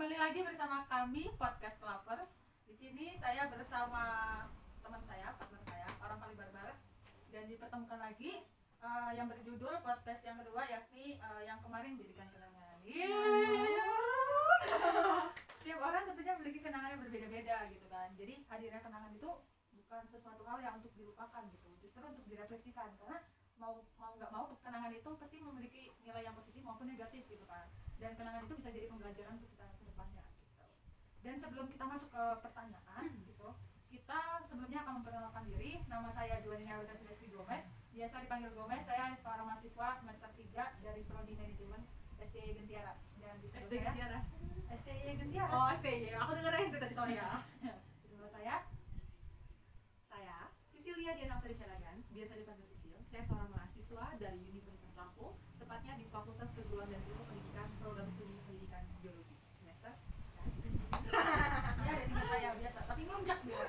kembali lagi bersama kami podcast Lovers. Di sini saya bersama teman saya, partner saya, orang paling barbar dan dipertemukan lagi eh, yang berjudul podcast yang kedua yakni eh, yang kemarin jadikan kenangan. Setiap orang tentunya memiliki kenangan yang berbeda-beda gitu kan. Jadi hadirnya kenangan itu bukan sesuatu hal yang untuk dilupakan gitu, justru untuk direfleksikan karena mau mau nggak mau kenangan itu pasti memiliki nilai yang positif maupun negatif gitu kan dan kenangan itu bisa jadi pembelajaran untuk kita gitu. Dan sebelum kita masuk ke pertanyaan gitu kita sebelumnya akan memperkenalkan diri. Nama saya Juanina Aurita Silvestri Gomez. Biasa dipanggil Gomez saya seorang mahasiswa semester 3 dari Prodi Manajemen STI Gentiaras. Dan di SD Gentiaras. STI Gentiaras. Oh, STY. Aku denger SD tadi soalnya. di sebelah saya. Saya Sisilia Diana Sari Syaragan, biasa dipanggil Sisil. Saya seorang mahasiswa dari Universitas Lampung, tepatnya di Fakultas Keguruan dan Ilmu Pendidikan Program Studi Pendidikan Biologi semester ya ada tiga saya biasa tapi ngelunjak dia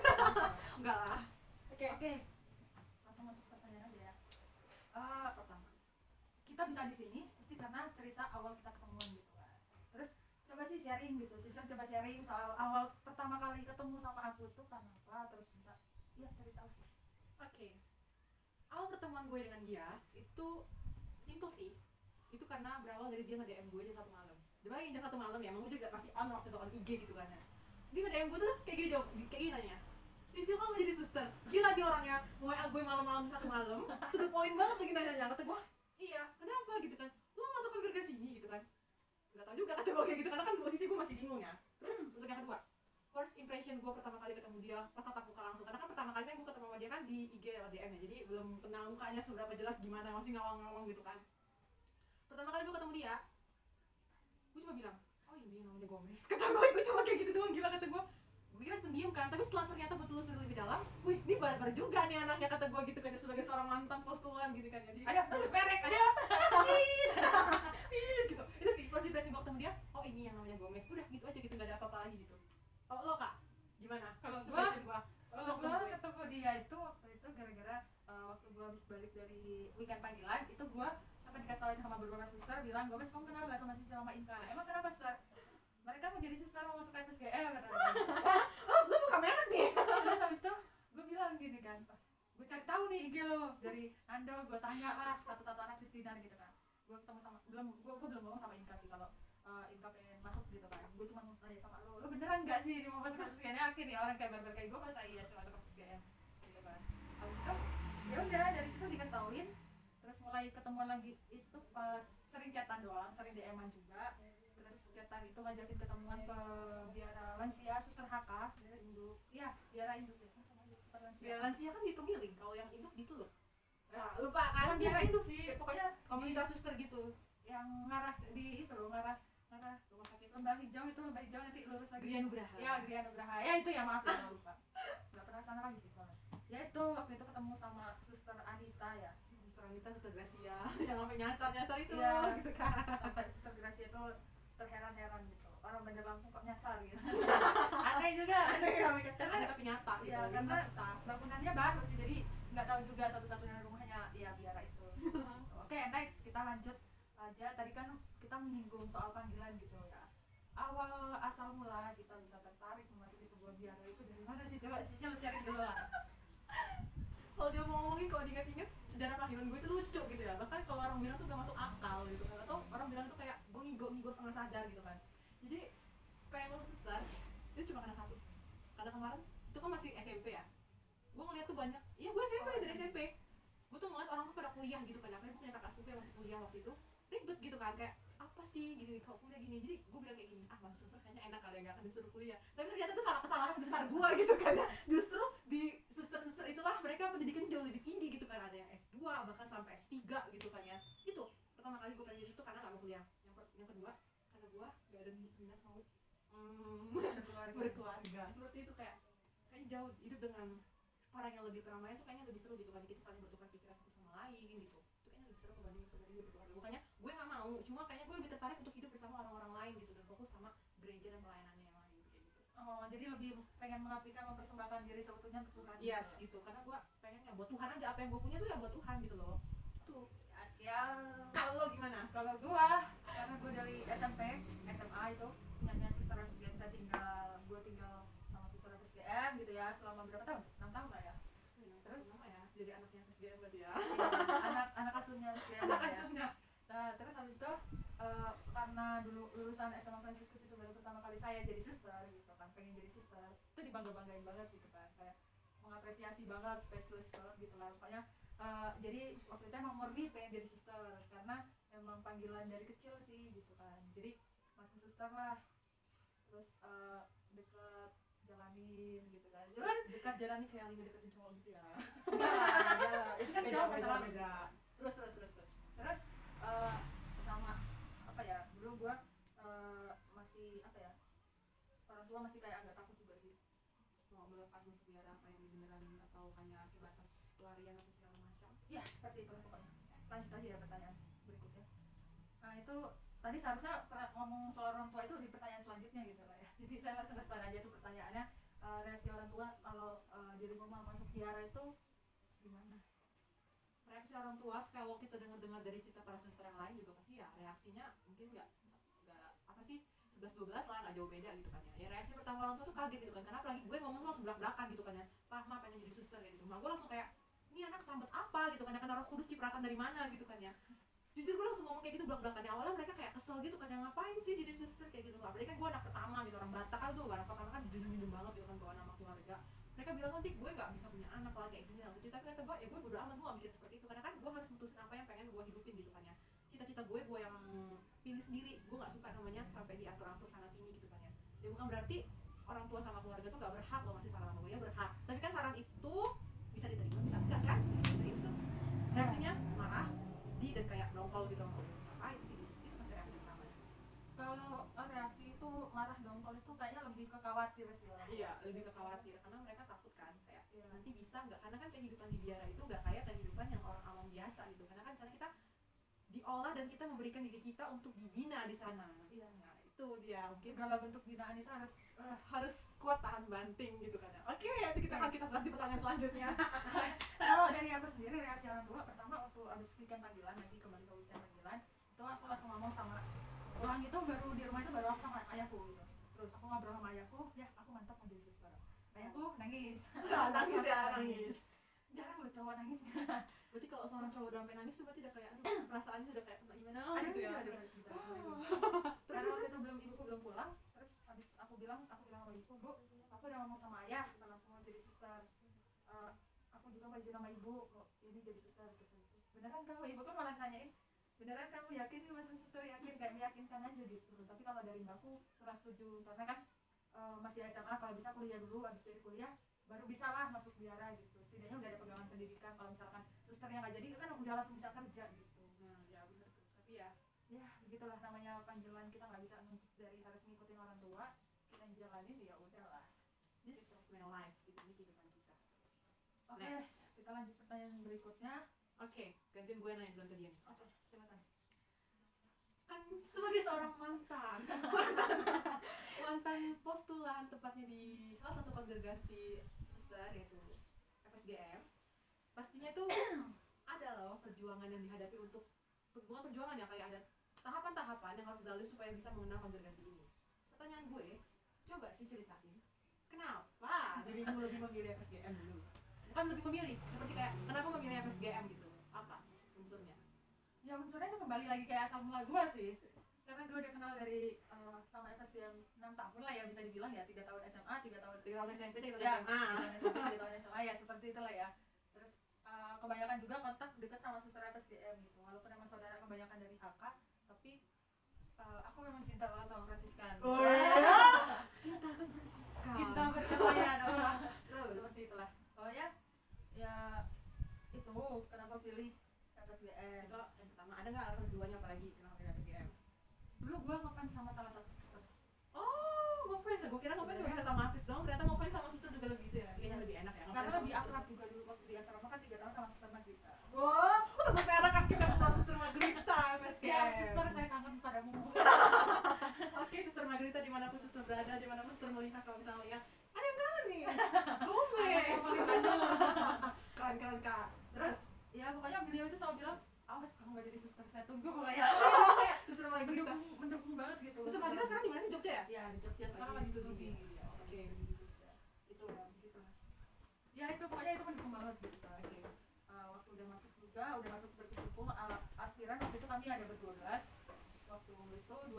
Enggak lah. Oke. Oke, langsung masuk ke pertanyaan aja ya. Eh, pertama, kita bisa di sini pasti karena cerita awal kita ketemuan gitu kan. Terus coba sih sharing gitu, Sisil coba sharing soal awal pertama kali ketemu sama aku tuh kenapa, terus bisa, ya cerita. Oke. Awal pertemuan gue dengan dia itu simple sih. Itu karena berawal dari dia nge-DM gue jam satu malam. Dia jam satu malam ya, emang juga pasti on waktu itu on IG gitu kan ya. Dia nge-DM gue tuh kayak gini jawab, kayak gini nanya. Sisil kamu jadi suster. Gila dia orangnya, WA gue malam-malam satu malam, to the point banget lagi nanya Kata gue, iya, kenapa gitu kan? Lu masuk ke sini gitu kan? Gak tau juga kata gue kayak gitu, karena kan posisi gue masih bingung ya. Terus untuk yang kedua, first impression gue pertama kali ketemu dia pas tatap muka langsung. Karena kan pertama kali kan gue ketemu sama dia kan di IG lewat DM ya. Jadi belum kenal mukanya seberapa jelas gimana masih ngawang-ngawang gitu kan. Pertama kali gue ketemu dia gue cuma bilang oh ini namanya Gomez. Kata gue gue cuma kayak gitu doang. Gila kata gue kira pendiam kan? Tapi setelah ternyata gue telusuri lebih dalam wih ini barbar juga nih anaknya kata gue gitu kan sebagai seorang mantan postulan gitu kan jadi Ada, tapi perek, ada. Gitu. Itu sih first impression gue ketemu dia oh ini yang namanya Gomez udah gitu aja gitu gak ada apa-apa lagi gitu. Kalau lo kak gimana? Kalau gua Kalau gue ketemu gue. dia? itu waktu itu gara-gara eh, waktu gue habis balik dari weekend panggilan itu gue sampai dikasih tahu sama beberapa suster bilang gue kamu kenal gak sama si sama Inka? Emang kenapa suster mereka mau jadi suster mau masuk FSGM kata dia. oh lo buka merek nih terus habis itu gue bilang gini kan pas gue cari tahu nih IG lo dari Ando gue tanya lah satu-satu anak Kristina gitu kan. Gue ketemu sama belum gue gue belum ngomong sama Inka sih kalau eh, Inka pengen masuk gitu kan. Gue cuma mau tanya sama lo lo beneran gak sih ini mau masuk FSGM yakin ya orang kayak barbar kayak gue masa iya sih masuk FSGM gitu kan. Habis itu ya udah dari situ dikasih tauin. Terus mulai ketemuan lagi itu pas sering chatan doang sering DM-an juga chatan itu ngajakin ketemuan ke biara lansia suster HK biara induk. Iya biara induk ya. Kan sama induk, suster lansia. Biar lansia kan gitu miring kalau yang induk dituluk nah, lupa bukan kan biara induk sih pokoknya komunitas suster gitu. Yang ngarah di itu loh ngarah ngarah rumah sakit. lembah hijau itu lembah hijau nanti lurus lagi. Gria Nugraha. Ya Gria Nugraha. Ya itu ya maaf ya lupa. Nggak pernah sana lagi sih soalnya. Ya itu waktu itu ketemu sama suster Anita ya. Seranita suster Gracia. Yang sampai nyasar nyasar itu Iya. gitu kan. Sampai suster Gracia itu terheran-heran gitu. Orang bandar Lampung kok nyasar gitu. Aneh juga. Aneh kata Karena- tapi nyata gitu. Ini karena bangunannya baru sih jadi nggak tahu juga satu-satunya rumahnya. Ya biara itu. Oke next kita lanjut aja. Tadi kan kita menyinggung soal panggilan gitu ya. Awal asal mula kita bisa tertarik memasuki sebuah biara itu dari mana sih? Coba Sisil sharing dulu lah. Kalau dia mau ngomongin kalau diingat-ingat sejarah panggilan gue itu lucu gitu ya. Bahkan kalau orang bilang tuh gak masuk akal gitu. Kan atau orang bilang tuh kayak ngigo ngigo setengah sadar gitu kan. Jadi pengen lulus suster itu cuma karena satu. Karena kemarin itu kan masih SMP ya. Gue ngeliat tuh banyak. Iya gue SMP Oh, dari SMP. Gue tuh ngeliat orang tuh pada kuliah gitu kan apalagi gue punya kakak sepupu yang masih kuliah waktu itu. Ribet gitu kan kayak apa sih gitu kalau kuliah gini? Jadi gue bilang kayak gini ah masuk suster kayaknya enak kali ya gak akan disuruh kuliah. Tapi ternyata itu salah kesalahan besar gue gitu kan. Ya justru di suster-suster itulah mereka pendidikan jauh lebih tinggi gitu kan. Ada yang S2 bahkan sampai S3 gitu kan ya. Itu pertama kali gue pengen di situ karena gak mau kuliah yang, kedua karena gue gak ada minat mau mm, berkeluarga. berkeluarga. Seperti itu kayak kayak jauh hidup dengan orang yang lebih keramaian tuh kayaknya lebih seru gitu kan kita saling bertukar pikiran satu sama lain gitu. Itu kayaknya lebih seru kebanding hidup berkeluarga. Bukannya gue nggak mau cuma kayaknya gue lebih tertarik untuk hidup bersama orang-orang lain gitu dan fokus sama gereja dan pelayanannya yang lain kayak gitu. Oh jadi lebih pengen mengabdikan mempersembahkan diri seutuhnya untuk Tuhan yes gitu. Karena gue pengennya buat Tuhan aja apa yang gue punya tuh ya buat Tuhan gitu loh. Tuh Asia kalau lo gimana? Kalau gua karena gua dari SMP SMA itu punyanya suster FSGM saya tinggal gue tinggal sama suster FSGM gitu ya selama berapa tahun? 6 tahun lah ya terus apa ya jadi anaknya SGM berarti ya Iya, anak anak asuhnya anak lah ya asuhnya Nah, terus habis itu eh, karena dulu lulusan SMA Franciscus itu baru pertama kali saya jadi suster gitu kan, pengen jadi suster. Itu dibangga-banggain banget gitu kan, kayak mengapresiasi banget, spesialis banget gitu lah. Pokoknya eh, jadi waktu itu emang murni pengen jadi suster karena emang panggilan dari kecil sih gitu kan. Jadi masuk suster lah. Terus eh, deket jalanin gitu kan. Cuman dekat jalan nih kayak lagi deketin cowok gitu ya enggak lah. Itu kan jauh masalah beda terus terus terus terus terus eh, sama apa ya dulu gua eh, masih apa ya orang tua masih kayak agak takut juga sih mau melepas masuk biar apa yang beneran atau hanya sebatas pelarian atau segala macam ya seperti itu pokoknya lanjut aja ya pertanyaan itu tadi seharusnya ngomong soal orang tua itu di pertanyaan selanjutnya gitu lah ya jadi saya langsung ke aja tuh pertanyaannya eh, reaksi orang tua kalau eh, di rumah masuk biara itu gimana reaksi orang tua kalau kita dengar-dengar dari cerita para suster yang lain juga pasti ya reaksinya mungkin nggak nggak apa sih 11 12 lah nggak jauh beda gitu kan ya. Ya reaksi pertama orang tua tuh kaget gitu kan. Karena apalagi gue ngomong langsung belak-belakan gitu kan ya. Pak, ma pengen jadi suster kayak gitu. Nah, gue langsung kayak ini anak sambet apa gitu kan ya kan roh kudus cipratan dari mana gitu kan ya. Jujur gue langsung ngomong kayak gitu belak-belakan. Ya, awalnya mereka kayak kesel gitu kan ya ngapain sih jadi suster kayak gitu. Apalagi kan gue anak pertama gitu orang Batak kan tuh orang pertama kan dijunjung banget gitu kan bawa nama keluarga. Mereka bilang nanti gue gak bisa punya anak lah kayak gini lah. Gitu tapi kata gue ya gue bodo amat gue gak mikir seperti itu. Karena kan gue harus mutusin apa yang pengen gue hidupin gitu kan ya. Cita-cita gue gue yang pilih sendiri. Gue gak suka namanya sampai diatur atur sana sini gitu kan ya. Ya bukan berarti orang tua sama keluarga tuh gak berhak loh ngasih saran sama gue ya berhak. Tapi kan saran itu bisa diterima bisa enggak kan? Itu reaksinya? sedih dan kayak dongkol gitu ngapain sih? Itu pasti reaksi pertamanya kalau eh, reaksi itu marah dongkol itu kayaknya lebih ke khawatir sih orang iya lebih ke khawatir. Karena mereka takut kan kayak Iya. nanti bisa nggak? Karena kan kehidupan di biara itu nggak kayak kehidupan yang orang awam biasa gitu. Karena kan sana kita diolah dan kita memberikan diri kita untuk dibina di sana. Iya. nah itu dia. Mungkin segala bentuk binaan itu harus eh, harus kuat tahan banting gitu kan ya. oke nanti kita akan kita bahas di pertanyaan selanjutnya. Kalau dari aku sendiri reaksi orang tua pertama waktu abis weekend panggilan lagi kembali itu aku langsung ngomong sama pulang itu baru di rumah itu baru aku sama ayahku gitu. Terus aku ngobrol sama ayahku ya aku mantap mau jadi suster ayahku nangis. Nangis ya nangis. jarang loh cowok nangis. Berarti kalau seorang cowok udah sampai nangis tuh berarti udah kayak aduh perasaannya udah kayak gimana? Ada gitu ya. ada ada kita terus karena waktu terus? Itu belum ibuku belum pulang terus abis aku bilang aku bilang sama ibu bu aku udah ngomong sama ayah kalau aku mau jadi suster. Eh, aku juga mau izin sama ibu kok ini jadi suster gitu. Beneran kamu ibu kan malah nanyain beneran kamu yakin nih masuk suster yakin? Kayak meyakinkan aja gitu. Tapi kalau dari mbakku kurang setuju. Karena kan eh, masih SMA kalau bisa kuliah dulu abis dari kuliah baru bisa lah masuk biara gitu. Setidaknya udah ada pegangan pendidikan. Kalau misalkan susternya nggak jadi kan udah langsung bisa kerja gitu. Nah ya bener tuh. Tapi ya ya begitulah namanya panggilan. Kita nggak bisa nuntut dari harus ngikutin orang tua. Kita jalanin ya udahlah. This is my life gitu. Ini kehidupan kita. Oke Next. kita lanjut pertanyaan berikutnya. Oke gantian gue nanya duluan ke dia oke kan sebagai seorang mantan. Mantan, mantan postulan tepatnya di salah satu kongregasi suster yaitu FSGM pastinya tuh ada loh perjuangan yang dihadapi untuk bukan perjuangan ya kayak ada tahapan-tahapan yang harus dilalui supaya bisa mengenal kongregasi ini. Pertanyaan gue coba sih ceritain kenapa dirimu lebih memilih FSGM dulu? Bukan lebih memilih seperti kayak kenapa memilih FSGM gitu ya unsurnya itu kembali lagi kayak asal mula gua sih. Karena gue udah kenal dari eh, sama FSDM 6 tahun lah ya bisa dibilang ya. 3 tahun SMA 3 tahun dari tahun SMP dari tahun ya SMA tiga tahun SMA ya seperti itulah ya. Terus eh, kebanyakan juga kontak dekat sama suster FSDM gitu. Walaupun emang saudara kebanyakan dari HK tapi eh, aku memang cinta banget sama Fransiskan Oh, cinta kan Francisca cinta perkelahian oh. seperti itulah. Pokoknya ya itu kenapa pilih itu yang pertama ada nggak alasan keduanya apalagi kenapa pilih FSGM dulu gua ngefans sama salah satu suster oh ngefans. Ya gue kira ngefans cuma bisa sama artis dong ternyata ngefans sama suster juga lebih gitu ya. Kayaknya lebih enak ya karena lebih akrab juga dulu waktu di asrama kan tiga tahun sama suster Magdita wah tetap merah kaki sama suster Margarita FSGM ya suster saya kangen padamu. Oke suster Margarita di mana pun suster berada di mana pun suster melihat kalau misalnya lihat ada yang kangen nih. Gomez. Keren keren kak. Terus? Ya pokoknya beliau itu selalu bilang awas kalau nggak jadi suster saya tunggu mulai ya suster Margita mendukung banget gitu. Suster kita sekarang di mana di Jogja ya? Ya di Jogja sekarang lagi studi. Iya, oke. itu gitu ya itu pokoknya itu mendukung banget gitu oke. Uh, waktu udah masuk juga udah masuk berkumpul uh, aspiran waktu itu kami ada berdua belas. Waktu itu 12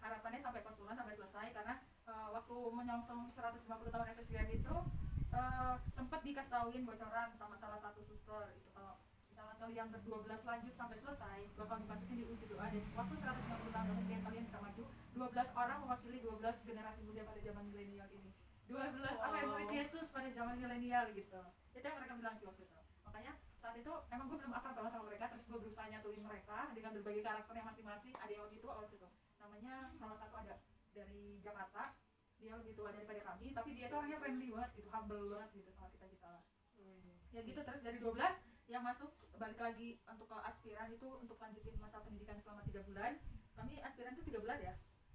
harapannya sampai konsulan sampai selesai karena uh, waktu menyongsong 150 tahun FSGM itu uh, sempat dikasih tahuin bocoran sama salah satu suster itu kalau kalian berdua belas lanjut sampai selesai bakal dimasukin di uji doa. Dan waktu 150 tahun FSGM kalian bisa maju 12 orang mewakili 12 generasi muda pada zaman milenial ini. 12 apa yang murid. Yesus pada zaman milenial gitu. Itu yang mereka bilang sih waktu itu. Makanya saat itu emang gue belum akrab banget sama mereka terus gue berusaha nyatuin mereka dengan berbagai karakternya masing-masing. Ada yang lebih tua waktu itu. Namanya salah satu ada dari Jakarta. Dia lebih tua daripada kami tapi dia tuh orangnya friendly banget gitu humble banget gitu sama kita kita ya gitu terus dari 12 yang masuk balik lagi untuk ke aspiran itu untuk lanjutin masa pendidikan selama tiga bulan. Kami aspiran itu tiga bulan ya?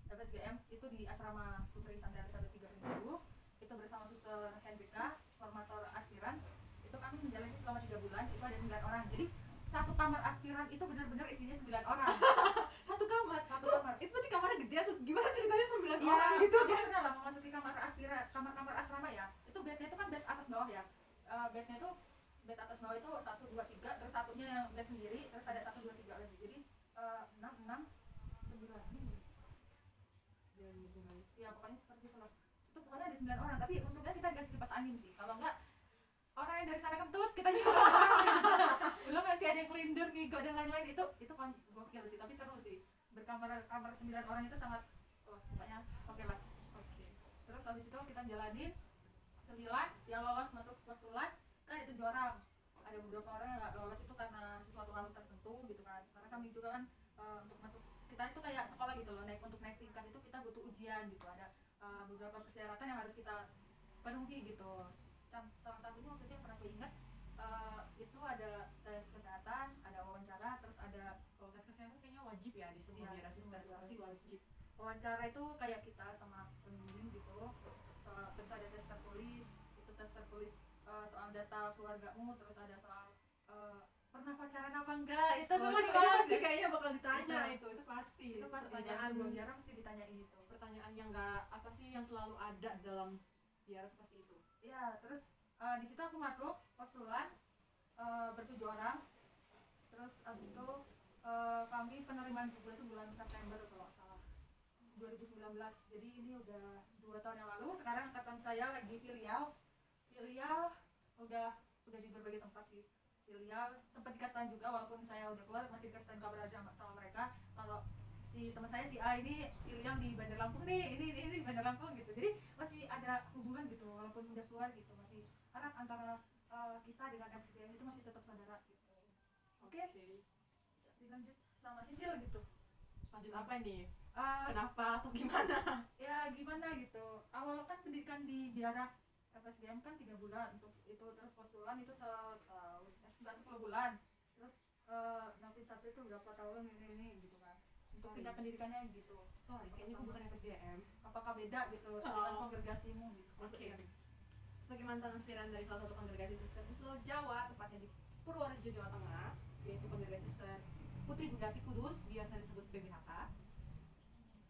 FSGM itu di asrama Putri Sandara Satu Tiga Prinsip itu bersama suster Hendrika formator aspiran. Itu kami menjalani selama tiga bulan itu ada sembilan orang. Jadi satu kamar aspiran itu benar-benar isinya sembilan orang. Satu kamar? Satu kamar. itu berarti kamarnya gede tuh gimana ceritanya sembilan Iya, orang gitu kan? pernah lah memasuki kamar aspira, kamar-kamar asrama ya. Itu bednya itu kan bed atas bawah ya. Eh, bednya itu bed atas bawah itu satu dua tiga, terus satunya yang bed sendiri, terus ada satu dua tiga lagi. Jadi eh, enam enam sembilan. Dan ya pokoknya seperti itu lah. Itu pokoknya ada sembilan orang, tapi untungnya kita dikasih kipas angin sih. Kalau enggak orang yang dari sana kentut kita juga belum nanti ada yang kelindur ngigo dan lain-lain itu itu kon gokil sih tapi seru sih berkamar kamar sembilan orang itu sangat oh, pokoknya oke lah oke terus habis itu kita jalanin sembilan yang lolos masuk postulan kan ada tujuh orang ada beberapa orang yang nggak lolos itu karena sesuatu hal tertentu gitu kan. Karena kami juga kan eh, untuk masuk kita itu kayak sekolah gitu loh naik untuk naik tingkat itu kita butuh ujian gitu. Ada eh, beberapa persyaratan yang harus kita penuhi gitu. Salah satunya waktu itu yang pernah aku ingat eh, itu ada tes kesehatan ada wawancara terus ada kalau tes kesehatan kayaknya wajib ya di semua Iya, daerah pasti sih. wajib. wawancara itu kayak kita sama pembimbing gitu. Soal terus ada tes tertulis itu tes tertulis eh, soal data keluargamu terus ada soal eh, pernah pacaran apa enggak? Itu semua dibahas pasti ya. kayaknya bakal ditanya Itu. itu itu pasti. Itu pasti pertanyaan sebelum jarang mesti ditanyain itu pertanyaan yang enggak apa sih yang selalu ada dalam biar pasti itu. Ya terus eh, di situ aku masuk postulan eh, bertujuh orang. Terus abis itu eh, kami penerimaan juga itu bulan September kalau salah 2019 jadi ini udah dua tahun yang lalu. Sekarang angkatan saya lagi filial filial udah udah di berbagai tempat sih. Filial sempat dikasih tahu juga walaupun saya udah keluar masih dikasih tahu kabar aja sama, mereka. Kalau si teman saya si A ini filial di Bandar Lampung nih ini ini, ini di Bandar Lampung gitu. Jadi masih ada hubungan gitu walaupun udah keluar gitu masih erat antara eh, kita dengan FSGM itu masih tetap saudara gitu. Oke? Bisa dilanjut sama Sisil gitu. Lanjut apa nih Eh, kenapa atau gimana? Ya gimana gitu. Awal kan pendidikan di biara FSGM kan tiga bulan untuk itu terus postulan itu setahun eh, enggak sepuluh bulan. Terus eh nanti satu itu berapa tahun ini ini gitu kan. Untuk tingkat pendidikannya gitu. Sorry kayaknya bukan FSDM apakah beda gitu Oh. dengan kongregasimu gitu. Oke. sebagai mantan aspiran dari salah satu kongregasi suster di Pulau Jawa tepatnya di Purworejo Jawa Tengah yaitu kongregasi suster Putri Bundati Kudus biasa disebut PBHK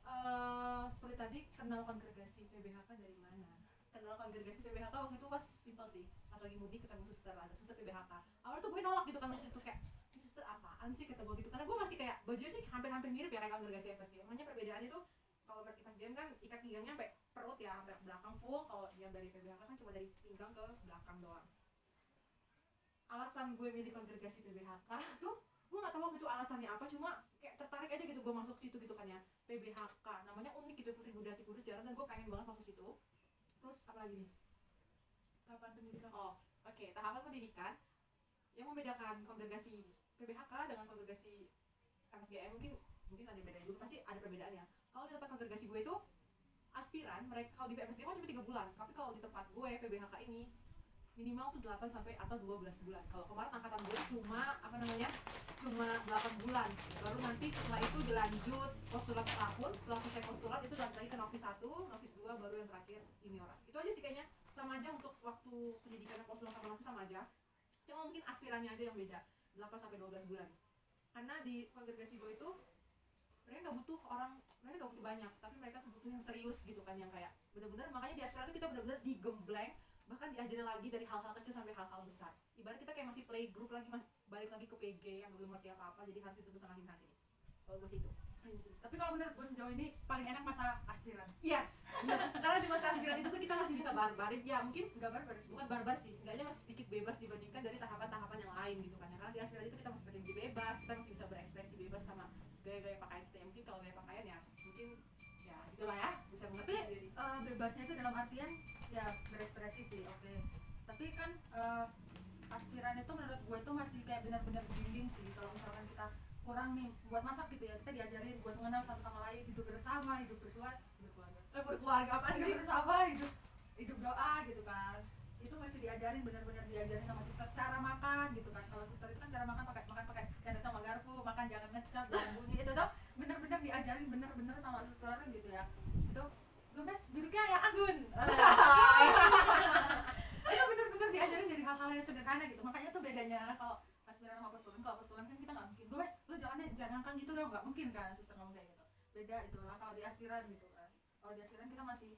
Eh, seperti tadi kenal kongregasi PBHK dari mana kenal kongregasi PBHK waktu itu pas simpel sih. Pas lagi mudik ketemu suster ada suster PBHK awalnya tuh gue nolak gitu kan maksud itu kayak "Ini suster apaan sih? kata gue gitu. Karena gue masih kayak bajunya sih hampir-hampir mirip ya kayak kongregasi FSGM hanya perbedaannya tuh kalau berarti FSGM kan ikat pinggangnya sampai perut ya sampai belakang full. Kalau yang dari PBHK kan cuma dari pinggang ke belakang doang. Alasan gue milih kongregasi PBHK tuh gue gak tahu waktu itu alasannya apa. Cuma kayak tertarik aja gitu gue masuk situ gitu kan ya. PBHK namanya unik gitu Putri Budati Kudus jarang dan gue pengen banget masuk situ terus apa lagi nih? Kapan pendidikan. Oh oke tahapan pendidikan yang membedakan kongregasi PBHK dengan kongregasi FSGM mungkin mungkin ada bedanya juga pasti ada perbedaannya. Kalau di tempat kongregasi gue itu aspiran mereka kalau di FSGM kan cuma tiga bulan tapi kalau di tempat gue PBHK ini minimal tuh 8 sampai atau 12 bulan. Kalau kemarin angkatan gue cuma apa namanya cuma 8 bulan. Baru nanti setelah itu dilanjut postulat setahun setelah selesai postulat itu lanjut lagi ke novis 1 novis 2 baru yang terakhir junior itu aja sih kayaknya. Sama aja untuk waktu pendidikan postulat sama novis sama aja. Cuma mungkin aspirannya aja yang beda 8 sampai 12 bulan. Karena di kongregasi gue itu mereka nggak butuh orang mereka nggak butuh banyak tapi mereka tuh butuh yang serius gitu kan yang kayak bener-bener makanya di aspiran itu kita bener-bener digembleng bahkan diajarin lagi dari hal-hal kecil sampai hal-hal besar. Ibarat kita kayak masih playgroup lagi mas balik lagi ke PG yang belum ngerti apa-apa jadi harus disebut sama sini sini kalau gue sih itu. Tapi kalau menurut gue sejauh ini paling enak masa aspiran. Yes! Karena di masa aspiran itu tuh kita masih bisa barbar ya mungkin nggak barbar sih. bukan barbar sih seenggaknya masih sedikit bebas dibandingkan dari tahapan-tahapan yang lain gitu kan ya. Karena di aspiran itu kita masih berdiri bebas kita masih bisa berekspresi bebas sama gaya-gaya pakaian kita. Ya mungkin kalau gaya pakaian ya mungkin ya itulah ya bisa mengerti Tapi- sendiri. Eh, bebasnya itu dalam artian ya berekspresi sih oke. Tapi kan eh, aspiran itu menurut gue itu masih kayak benar-benar bimbing sih. Kalau misalkan kita kurang nih buat masak gitu ya kita diajarin buat mengenal satu sama lain hidup bersama hidup berkeluarga. Berkeluarga? Eh berkeluarga apa hidup sih? bersama hidup hidup doa gitu kan. Itu masih diajarin benar-benar diajarin sama suster cara makan gitu kan. Kalau suster itu kan cara makan pakai makan pakai sendok sama garpu makan jangan ngecap jangan bunyi itu tuh benar-benar diajarin benar-benar sama suster gitu ya gemes duduknya ya anggun itu benar-benar diajarin dari hal-hal yang sederhana gitu. Makanya tuh bedanya kalau aspiran sama postulan kalau postulan kan kita nggak mungkin. Gemes lu jangan jangan kan gitu dong. Nggak mungkin kan suster ngomong kayak gitu. Beda itu lah kalau di aspiran gitu kan. Kalau di aspiran kita masih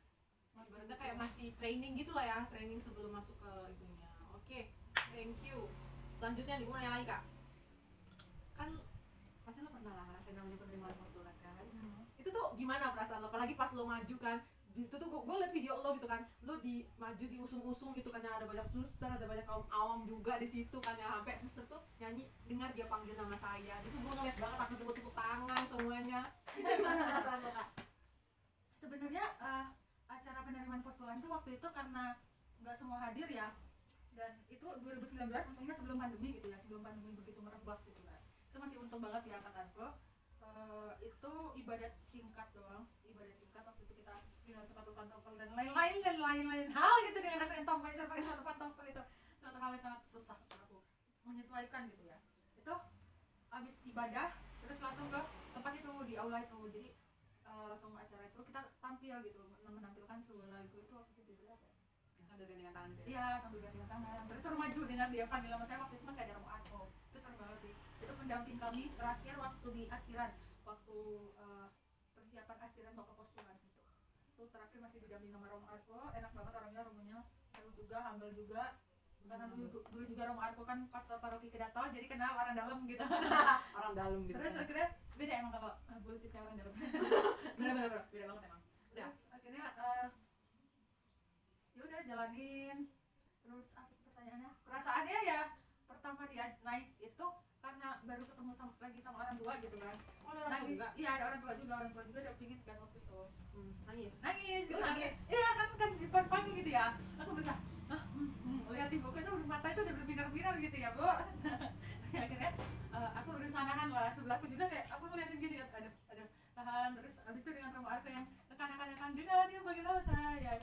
masih ibaratnya kayak masih training gitu lah ya. Training sebelum masuk ke itunya oke thank you. Selanjutnya nih gue nanya lagi kak. Kan pasti lo pernah lah ngerasain namanya penerimaan. Itu tuh gimana perasaan lo? Apalagi pas lo maju kan di- itu tuh gue liat video lo gitu kan. Lo di maju diusung-usung gitu kan yang ada banyak suster ada banyak kaum awam juga di situ kan ya sampai suster tuh nyanyi dengar dia panggil nama saya. Itu gue ngeliat banget aku tepuk-tepuk tangan semuanya. Itu gimana perasaan lo kak? Sebenarnya eh, acara penerimaan postulan itu waktu itu karena nggak semua hadir ya. Dan itu 2019 untungnya sebelum pandemi gitu ya sebelum pandemi begitu merebak gitu kan. Itu masih untung banget ya angkatanku Eh, itu ibadat singkat doang ibadat singkat waktu itu kita dengan sepatu pantofel dan lain-lain dan lain-lain hal gitu dengan aku yang tomboy pakai sepatu pantofel itu. Suatu hal yang sangat susah untuk aku menyesuaikan gitu ya. Itu habis ibadah terus langsung ke tempat itu di aula itu. Jadi eh, langsung acara itu kita tampil gitu menampilkan sebuah lagu itu waktu itu judulnya apa ya? yang sambil gandengan tangan gitu ya? Iya sambil gantian tangan. Terus maju dengan dia panggil nama saya waktu itu masih ada Romo itu seru banget sih itu pendamping kami terakhir waktu di aspiran waktu eh, persiapan aspiran bapak postulan itu itu terakhir masih didamping sama Romo Arko enak banget orangnya Romonya seru juga humble juga. Karena dulu dulu juga Romo Arko kan pastor paroki kedatol jadi kenal orang dalam gitu. Orang dalam gitu terus kan. akhirnya beda emang kalau uh, bullshit kayak orang dalam. Bener-bener beda banget emang. Udah. Terus akhirnya eh, ya udah jalanin. Terus apa sih pertanyaannya? Perasaannya ya pertama dia naik itu karena baru ketemu sama, lagi sama orang tua gitu kan. Oh ada orang nangis. juga? Iya ada orang tua juga orang tua juga udah pingin kan waktu itu. Hmm, nangis? Nangis gitu nangis? Iya kan kan di depan panggung gitu ya. Aku berusaha ah, hmm, hmm. lihat ibuku itu mata itu udah berbinar-binar gitu ya bu. Akhirnya eh, aku berusaha nahan lah sebelahku juga kayak aku ngeliatin gini ada ada tahan terus abis itu dengan Romo Arko yang tekan-tekan dengan dia panggil nama saya ya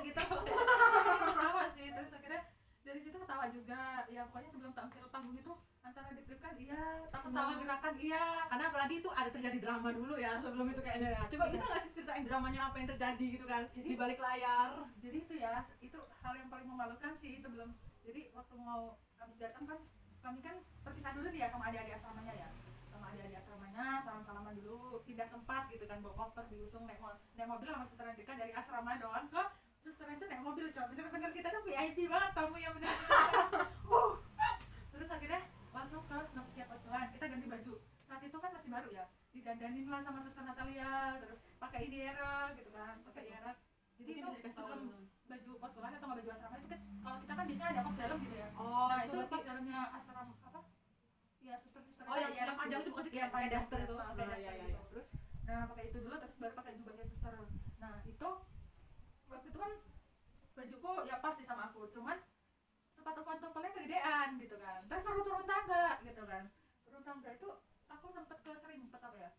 gitu. Ketawa sih terus akhirnya dari situ ketawa juga. Ya pokoknya sebelum tampil panggung itu antara deg-degan iya. Takut salah gerakan iya. Karena apalagi itu ada terjadi drama dulu ya sebelum itu kayaknya ya. Coba Iya. bisa nggak sih ceritain dramanya apa yang terjadi gitu kan Jadi- di balik layar? Jadi itu ya itu hal yang paling memalukan sih sebelum. Jadi waktu mau habis datang kan kami kan perpisah dulu nih ya sama adik-adik asramanya ya. Sama adik-adik asramanya salam-salaman dulu pindah tempat gitu kan bawa koper diusung naik, mo- naik mobil sama suster Andika dari asrama doang. Ke suster itu naik mobil coba bener-bener kita tuh VIP banget tamu yang bener uh terus akhirnya langsung ke siap postulan kita ganti baju. Saat itu kan masih baru ya didandanin lah sama suster Natalia terus pakai IDR gitu kan pakai IDR jadi itu sebelum baju postulan atau nggak baju asrama itu kan kalau kita kan biasanya ada kos dalam gitu ya. Oh nah itu kos dalamnya asrama apa? Ya suster-suster oh yang, yang panjang itu bukan sih kayak pakai daster itu. pakai Oh, daster iya, iya, gitu. iya. terus nah pakai itu dulu terus baru pakai jubahnya suster. Nah itu waktu itu kan bajuku ya pas sih sama aku. Cuman sepatu pantofelnya kegedean gitu kan. Terus suruh turun tangga gitu kan turun tangga itu aku sempet ke serimpet apa ya?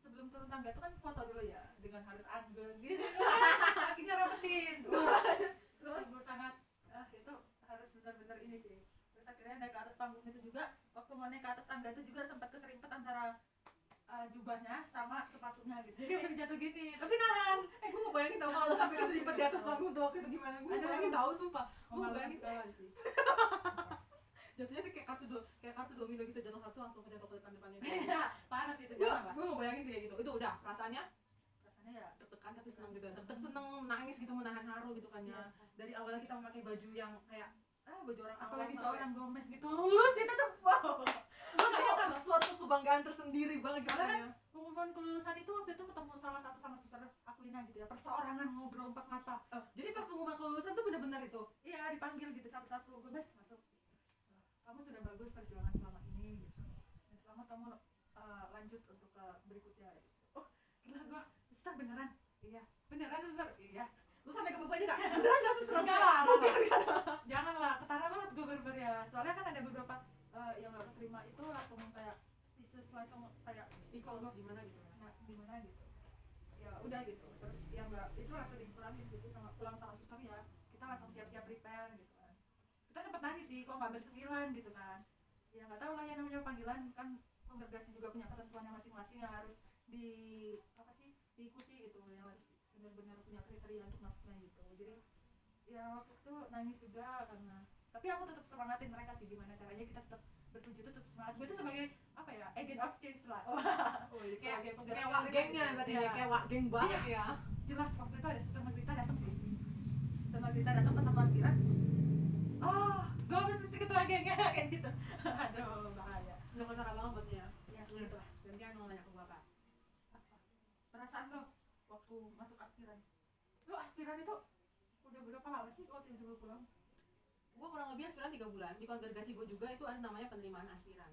Sebelum turun tangga itu kan foto dulu ya dengan harus anggun gitu. Akhirnya rapetin terus? Gue sangat ah itu harus benar-benar ini sih. Terus akhirnya naik ke atas panggung itu juga waktu mau naik ke atas tangga itu juga sempat keserimpet antara uh, jubahnya sama sepatunya gitu. Jadi udah jatuh gini. Tapi nahan. Eh gue mau bayangin tau kalau sampai keseripet di atas panggung tuh waktu itu gimana? Gue bayangin tahu sumpah. Gue memalukan bayangin. sekali sih jatuhnya tuh kayak kartu do kayak kartu domino gitu jatuh satu langsung jatuh ke depan depannya. Parah sih itu gue gue mau bayangin sih kayak gitu. Itu udah perasaannya? Rasanya ya deg-degan tapi seneng juga. Deg seneng nangis gitu menahan haru gitu kan ya. Iya. dari awalnya kita memakai baju yang kayak ah baju orang apalagi seorang Gomez gitu lulus itu tuh. Wow. Makanya kan suatu kebanggaan tersendiri banget Soalnya kan pengumuman kelulusan itu waktu itu ketemu salah satu sama suster Aquina gitu ya perseorangan ngobrol empat mata. Oh, jadi pas pengumuman kelulusan tuh bener-bener itu? Iya dipanggil gitu satu-satu Gomez masuk kamu sudah bagus perjuangan selama ini gitu. Dan selamat kamu eh, lanjut untuk ke berikutnya. Gitu. oh gila gua suster beneran? Iya. Beneran suster iya. Lu sampai ke bapaknya gak beneran gak suster Enggak lah, jangan lah. ketara banget gue berber ya. Soalnya kan ada beberapa eh, yang gak keterima itu langsung kayak speechless langsung kayak speechless gimana gitu? Ya nah, gimana gitu. Ya udah gitu. Terus yang enggak itu langsung dipulangin gitu sama pulang sama suster ya. Kita langsung siap-siap prepare gitu sempat nangis sih kok nggak bersembilan gitu kan. Ya nggak tahu lah ya namanya panggilan kan kongregasi juga punya ketentuannya masing-masing yang harus di apa sih diikuti gitu yang harus benar-benar punya kriteria untuk masuknya gitu. Jadi ya waktu itu nangis juga karena tapi aku tetap semangatin mereka sih gimana caranya kita tetap bertuju tetap semangat. Gue itu sebagai apa ya agent of change lah. Oh, iya, kayak kayak wak gengnya berarti Iya. ya kayak wak geng banget ya. Jelas waktu itu ada suster Margarita datang sih. Suster Margarita datang pas aku aspiran oh gue harus mesti ketua gengnya kayak gitu. Aduh bahaya. Udah kotor banget buatnya. Ya gitu lah. Gantian mau nanya ke bapak apa? Perasaan lo waktu masuk aspiran? Lo aspiran itu udah berapa lama sih waktu itu gue pulang? Gue kurang lebih aspiran tiga bulan. Di kongregasi gue juga itu ada namanya penerimaan aspiran.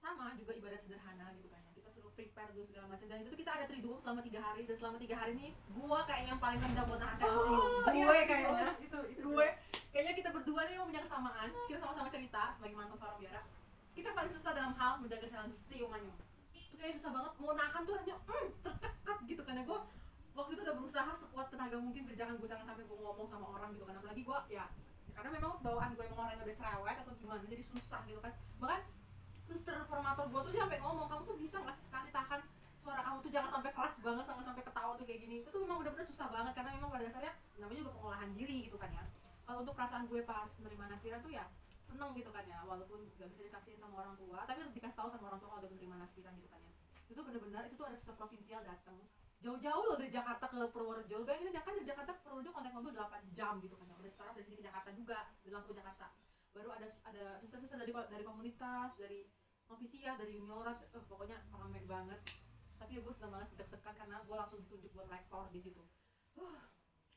Sama juga ibadah sederhana gitu kan ya. kita suruh prepare dulu segala macam. Dan itu tuh kita ada triduum selama tiga hari. Dan selama tiga hari ini gue kayaknya yang paling rendah buat nahan sensi gue kayaknya. Itu itu gue kayaknya kita berdua nih punya kesamaan. Kita sama-sama cerita sebagai mantan seorang biara. Kita paling susah dalam hal menjaga sensi umannya itu kayak susah banget. Mau nahan tuh hanya mm, tertekat gitu kan ya. Gue waktu itu udah berusaha sekuat tenaga mungkin biar jangan gue jangan sampai gue ngomong sama orang gitu kan. Apalagi gue ya karena memang bawaan gue emang orang yang udah cerewet atau gimana jadi susah gitu kan. Bahkan suster formator gue tuh sampai ngomong kamu tuh bisa nggak sih sekali tahan suara kamu tuh? Jangan sampai keras banget sampai sampai ketawa tuh kayak gini. Itu tuh memang benar-benar susah banget karena memang pada dasarnya namanya juga pengolahan diri gitu kan ya kalau untuk perasaan gue pas menerima aspiran tuh ya seneng gitu kan ya walaupun gak bisa disaksiin sama orang tua tapi dikasih tahu sama orang tua kalau udah menerima aspiran gitu kan ya. Itu benar-benar itu tuh ada suster provinsial datang jauh-jauh loh dari Jakarta ke Purworejo. Bayangin kan dari Jakarta ke Purworejo kontak mobil 8 jam gitu kan ya. Udah sekarang dari sini ke Jakarta juga dari Lampung Jakarta. Baru ada ada suster-suster dari dari komunitas dari novisia dari juniorat eh, pokoknya rame banget. Tapi ya gue seneng banget deg-degan karena gue langsung ditunjuk buat lektor di situ. Huh,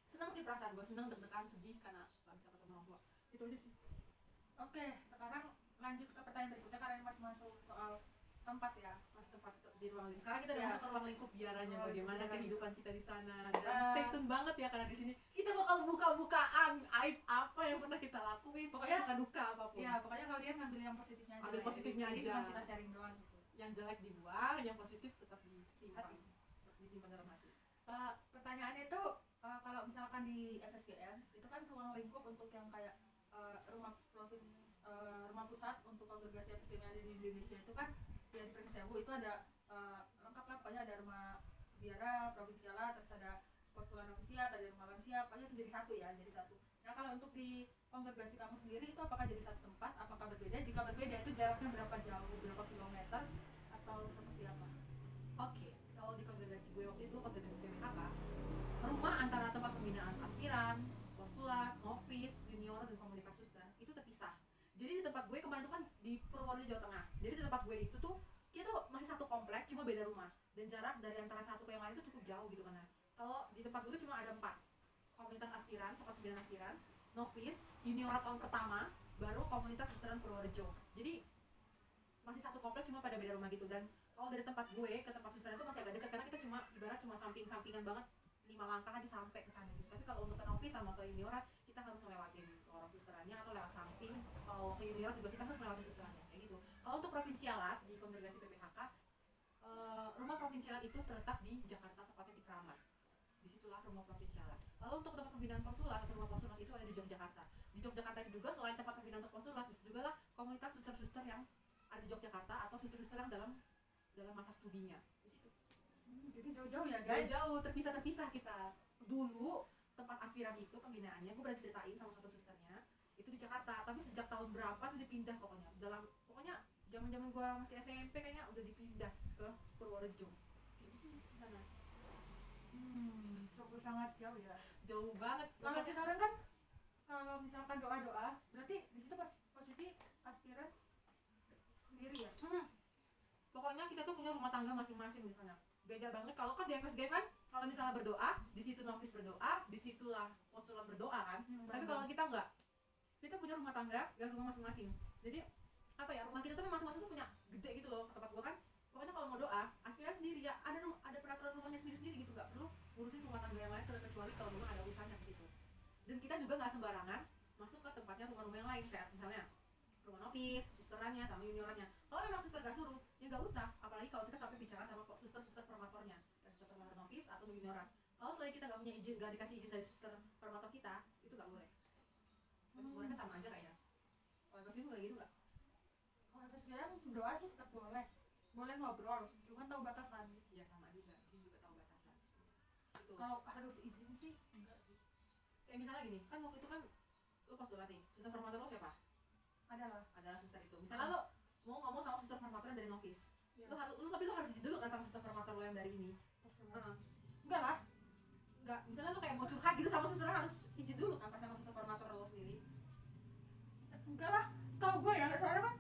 seneng sih perasaan gue seneng deg-degan sedih karena gak bisa ketemu orang tua itu aja sih. Oke sekarang lanjut ke pertanyaan berikutnya karena ini masih masuk soal tempat ya masih tempat di ruang lingkup. Sekarang kita udah Ya. masuk ke ruang lingkup biaranya Ruang bagaimana kehidupan kita di sana. Dan Eh. stay tune banget ya karena di sini kita bakal buka-bukaan aib apa yang pernah kita lakuin Pokoknya- suka duka apa pun. Ya pokoknya kalian ngambil yang positifnya aja Ambil ya. positifnya Jadi aja. cuma kita sharing doang gitu. Yang jelek dibuang yang positif tetap disimpan. Disimpan dalam hati. Eh, pertanyaannya itu eh, kalau misalkan di FSGM itu kan ruang lingkup untuk yang kayak eh, rumah provin eh, rumah pusat untuk kongregasi FSGM yang ada di Indonesia itu kan di Pringsewu itu ada eh, lengkap lah pokoknya ada rumah biara provinsiala terus ada postulan novisiat ada rumah lansia pokoknya itu jadi satu ya jadi satu. Nah kalau untuk di kongregasi kamu sendiri itu apakah jadi satu tempat? Apakah berbeda? Jika berbeda itu jaraknya berapa jauh berapa kilometer atau seperti apa? Oke, kalau di kongregasi gue waktu itu kongregasi Rumah antara tempat pembinaan aspiran, postulat, novis, junior dan komunitas suster itu terpisah. Jadi di tempat gue kemarin tuh kan di Purworejo Jawa Tengah. Jadi di tempat gue itu tuh kita tuh masih satu komplek, cuma beda rumah. Dan jarak dari antara satu ke yang lain itu cukup jauh gitu kan. Kalau di tempat gue tuh cuma ada empat komunitas aspiran, tempat pembinaan aspiran, novis, juniorat tahun pertama, baru komunitas susteran Purworejo. Jadi masih satu komplek cuma pada beda rumah gitu dan kalau dari tempat gue ke tempat suster itu masih agak dekat karena kita cuma ibarat cuma samping-sampingan banget lima langkah aja sampai ke sana gitu. Tapi kalau untuk ke novis sama ke juniorat kita harus melewatin orang susterannya atau lewat samping. Kalau ke juniorat juga kita harus melewati susterannya kayak gitu. Kalau untuk provinsialat di kongregasi PPHK eh, rumah provinsialat itu terletak di Jakarta tepatnya di Kramat. Di situlah rumah provinsialat. Lalu untuk tempat pembinaan postulat atau rumah postulat itu ada di Yogyakarta. Di Yogyakarta itu juga selain tempat pembinaan di situ juga lah komunitas suster-suster yang ada di Yogyakarta atau suster-suster yang dalam dalam masa studinya jadi jauh-jauh ya guys Jauh-jauh terpisah terpisah kita. Dulu tempat aspiran itu pembinaannya gue pernah ceritain sama satu susternya itu di Jakarta tapi sejak tahun berapa tuh dipindah pokoknya dalam pokoknya zaman zaman gue masih SMP kayaknya udah dipindah ke Purworejo sana. Hmm, sangat jauh ya jauh banget kalau sekarang kan kalau misalkan doa doa berarti di situ pos- posisi aspiran sendiri ya Hmm. Pokoknya kita tuh punya rumah tangga masing-masing di sana. Beda banget kalau kan di FSG kan kalau misalnya berdoa, di situ novis berdoa, di situlah postulan berdoa kan. Hmm, Tapi kalau kita enggak, kita punya rumah tangga dan rumah masing-masing. Jadi apa ya rumah kita tuh masing-masing tuh punya gede gitu loh tempat gua kan. Pokoknya kalau mau doa, aspiran sendiri ya ada ada peraturan rumahnya sendiri-sendiri gitu nggak perlu ngurusin rumah tangga yang lain kecuali kalau memang ada urusannya ke situ. Dan kita juga nggak sembarangan masuk ke tempatnya rumah-rumah yang lain kayak misalnya rumah novis, susterannya sama juniorannya. Kalau memang suster gak suruh, ya nggak usah. Apalagi kalau kita sampai bicara sama suster-suster formatornya, dan suster formator novis atau junioran. Kalau selain kita nggak punya izin, nggak dikasih izin dari suster formator kita, itu nggak boleh. Hmm. Mereka sama aja kayaknya. Kalau pas itu kayak gitu nggak? kalau sekarang doa sih tetap boleh boleh ngobrol cuman tahu batasan Ya sama juga. Sini juga tahu batasan. Itu. kalau harus izin sih enggak sih Kayak misalnya gini, kan waktu itu kan lu postulat nih, suster formator lo siapa? adalah Adalah suster itu. Misalnya lo mau ngomong sama suster formator dari novis, ya, lu harus, lu tapi lu harus izin dulu kan sama suster formator lo yang dari ini. Heeh. enggak lah. Nggak misalnya lu kayak mau curhat gitu sama suster harus izin dulu kan pas sama suster formator lo sendiri. Enggak lah. Setahu gue ya soalnya kan?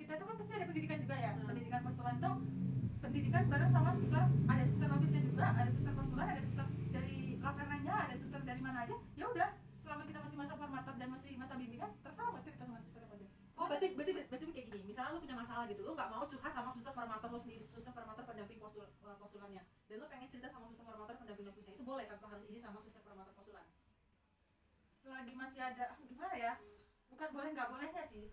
Kita tuh kan pasti ada pendidikan juga ya. Hmm. pendidikan postulan tuh pendidikan bareng sama suster. Ada suster novisnya juga ada suster postulan ada suster dari lavernanya ada suster dari mana aja ya udah misalnya lu punya masalah gitu lu nggak mau curhat sama suster formator lo sendiri suster formator pendamping postul, eh, postulannya dan lu pengen cerita sama suster formator pendamping novisnya itu boleh tanpa harus izin sama suster formator postulan selagi masih ada gimana ya? Bukan boleh nggak bolehnya sih.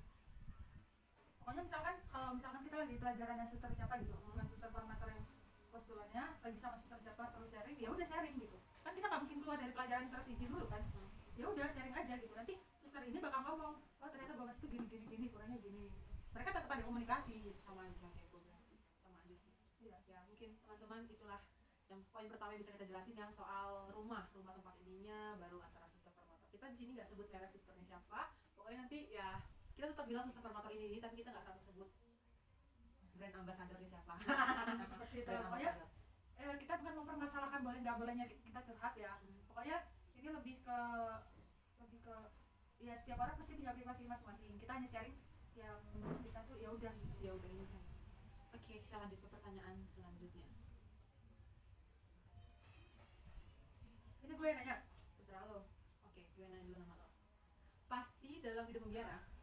Pokoknya misalkan kalau misalkan kita lagi pelajarannya suster siapa gitu dengan suster formator yang postulannya lagi sama suster siapa suruh sharing ya udah sharing gitu. Kan kita nggak mungkin keluar dari pelajaran yang terus izin dulu kan. Ya udah sharing aja gitu. Nanti suster ini bakal ngomong oh ternyata gua masih tuh gini gini gini kurangnya gini mereka tetap ada komunikasi gitu. sama aja kayak gue sama aja sih. Iya. ya mungkin teman-teman itulah yang poin pertama yang bisa kita jelasin yang soal rumah rumah tempat ininya baru antara suster formator kita di sini nggak sebut merek susternya siapa. Pokoknya nanti ya kita tetap bilang suster formator ini ini tapi kita nggak selalu sebut brand ambassadornya siapa. Seperti itu. Brand pokoknya eh, kita bukan mempermasalahkan boleh nggak bolehnya kita curhat ya. Hmm. pokoknya ini lebih ke lebih ke ya setiap orang pasti punya privasi masing-masing. Kita hanya sharing yang menurut kita tuh ya udah ya udah ini kan. Oke kita lanjut ke pertanyaan selanjutnya. Ini gue yang nanya. Terserah lo. Oke gue nanya dulu nama lo. Pasti dalam hidup membiara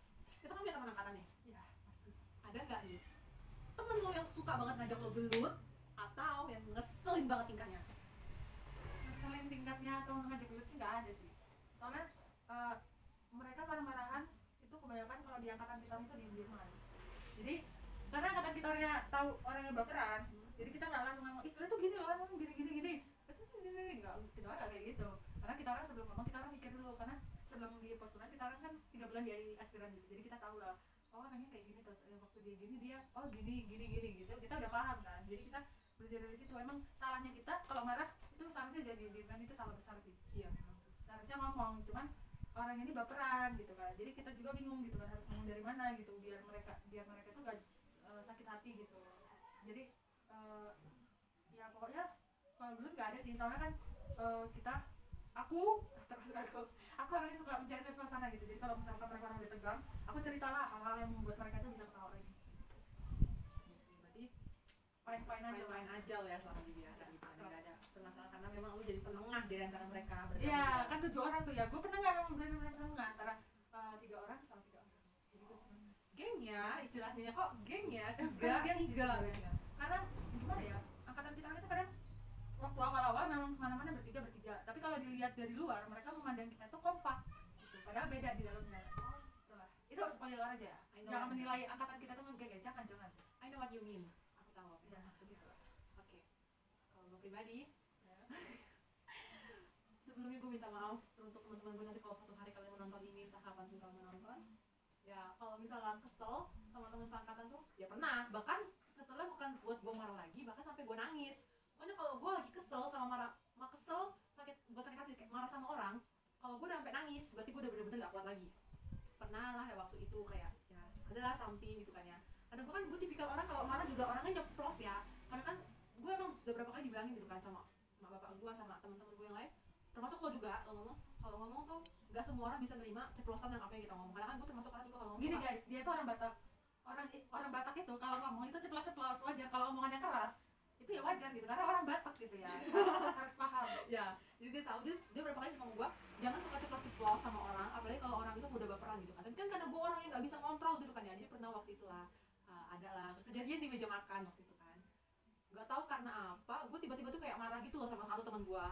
kita kan punya teman angkatan nih ya pasti. Ada nggak nih temen lo yang suka banget ngajak lo gelut atau yang ngeselin banget tingkahnya? Ngeselin tingkatnya atau ngajak gelut sih nggak ada sih. Soalnya eh, mereka marah-marahan kebanyakan kalau di angkatan kita itu diem dieman jadi karena angkatan kita orangnya tahu orangnya baperan jadi kita nggak langsung ngomong ih tuh gini loh lu gini gini gini. Itu gini gini nggak kita orang kayak gitu. Karena kita orang sebelum ngomong kita orang mikir dulu. Karena sebelum di postulan kita orang kan tiga bulan di aspiran gitu. Jadi kita tahu lah oh orangnya kayak gini tuh waktu dia gini dia oh gini gini gini gitu. Kita udah paham kan. Jadi kita belajar dari situ. Emang salahnya kita kalau marah itu seharusnya jadi dieman itu salah besar sih. Iya memang. Seharusnya ngomong. Cuman orang ini baperan gitu kan. Jadi kita juga bingung gitu kan harus ngomong dari mana gitu biar mereka biar mereka tuh gak eh, sakit hati gitu. Jadi eh, ya pokoknya kalau dulu nggak ada sih. Soalnya kan eh, kita aku termasuk aku aku orangnya suka mencari suasana gitu. Jadi kalau misalkan mereka orang tegang aku ceritalah hal-hal yang membuat mereka tuh bisa ketawa lagi. Berarti fine-fine aja lah. Main-main aja lo ya selama di gitu kan nggak ada permasalahan karena memang lu jadi penengah di antara mereka berarti Iya, kan tujuh orang tuh ya. Gue pernah nggak memang benar-benar penengah antara eh, tiga orang sama tiga orang. Jadi gue penengah. geng ya istilahnya kok geng ya tiga geng tiga. Karena gimana ya? Angkatan kita itu kadang waktu awal-awal memang ke mana-mana bertiga bertiga. Tapi kalau dilihat dari luar, mereka memandang kita tuh kompak. Gitu. Padahal beda di dalamnya. Oh, itulah. Itu spoiler aja ya. Jangan menilai angkatan kita tuh ngegeng ya. Jangan, jangan. I know what you mean aku tahu Ya, maksudnya oke kalau gue pribadi. Sebelumnya gue minta maaf untuk teman-teman gue nanti kalau suatu hari kalian menonton ini pun kalian menonton. Ya kalau misalnya kesel sama teman seangkatan tuh ya pernah. Bahkan keselnya bukan buat gue marah lagi bahkan sampai gue nangis. Pokoknya kalau gue lagi kesel sama marah ma kesel sakit buat sakit hati kayak marah sama orang kalau gue udah sampai nangis berarti gue udah bener-bener gak kuat lagi. Pernah lah ya waktu itu kayak ya adalah something gitu kan ya. Karena gue kan gue tipikal orang kalau marah juga orangnya nyeplos ya. Karena kan gue emang udah berapa kali dibilangin gitu kan sama gue sama teman-teman gue yang lain. Termasuk lo juga lo ngomong. Kalau ngomong tuh nggak semua orang bisa nerima ceplosan yang apa yang kita ngomong. Karena kan gue termasuk orang juga kalau ngomong gini guys dia tuh orang Batak. Orang orang Batak itu kalau ngomong itu ceplos-ceplos wajar. Kalau omongannya keras itu ya wajar gitu. Karena orang Batak gitu ya. Harus, harus paham. Ya jadi dia tahu. Dia, dia berapa kali ngomong gue jangan suka ceplos-ceplos sama orang apalagi kalau orang itu mudah baperan gitu. Kan tapi kan karena gue orang yang nggak bisa kontrol gitu kan ya. Jadi pernah waktu itu lah uh, ada lah. Kejadian di meja makan waktu itu nggak tahu karena apa gue tiba-tiba tuh kayak marah gitu loh sama satu teman gue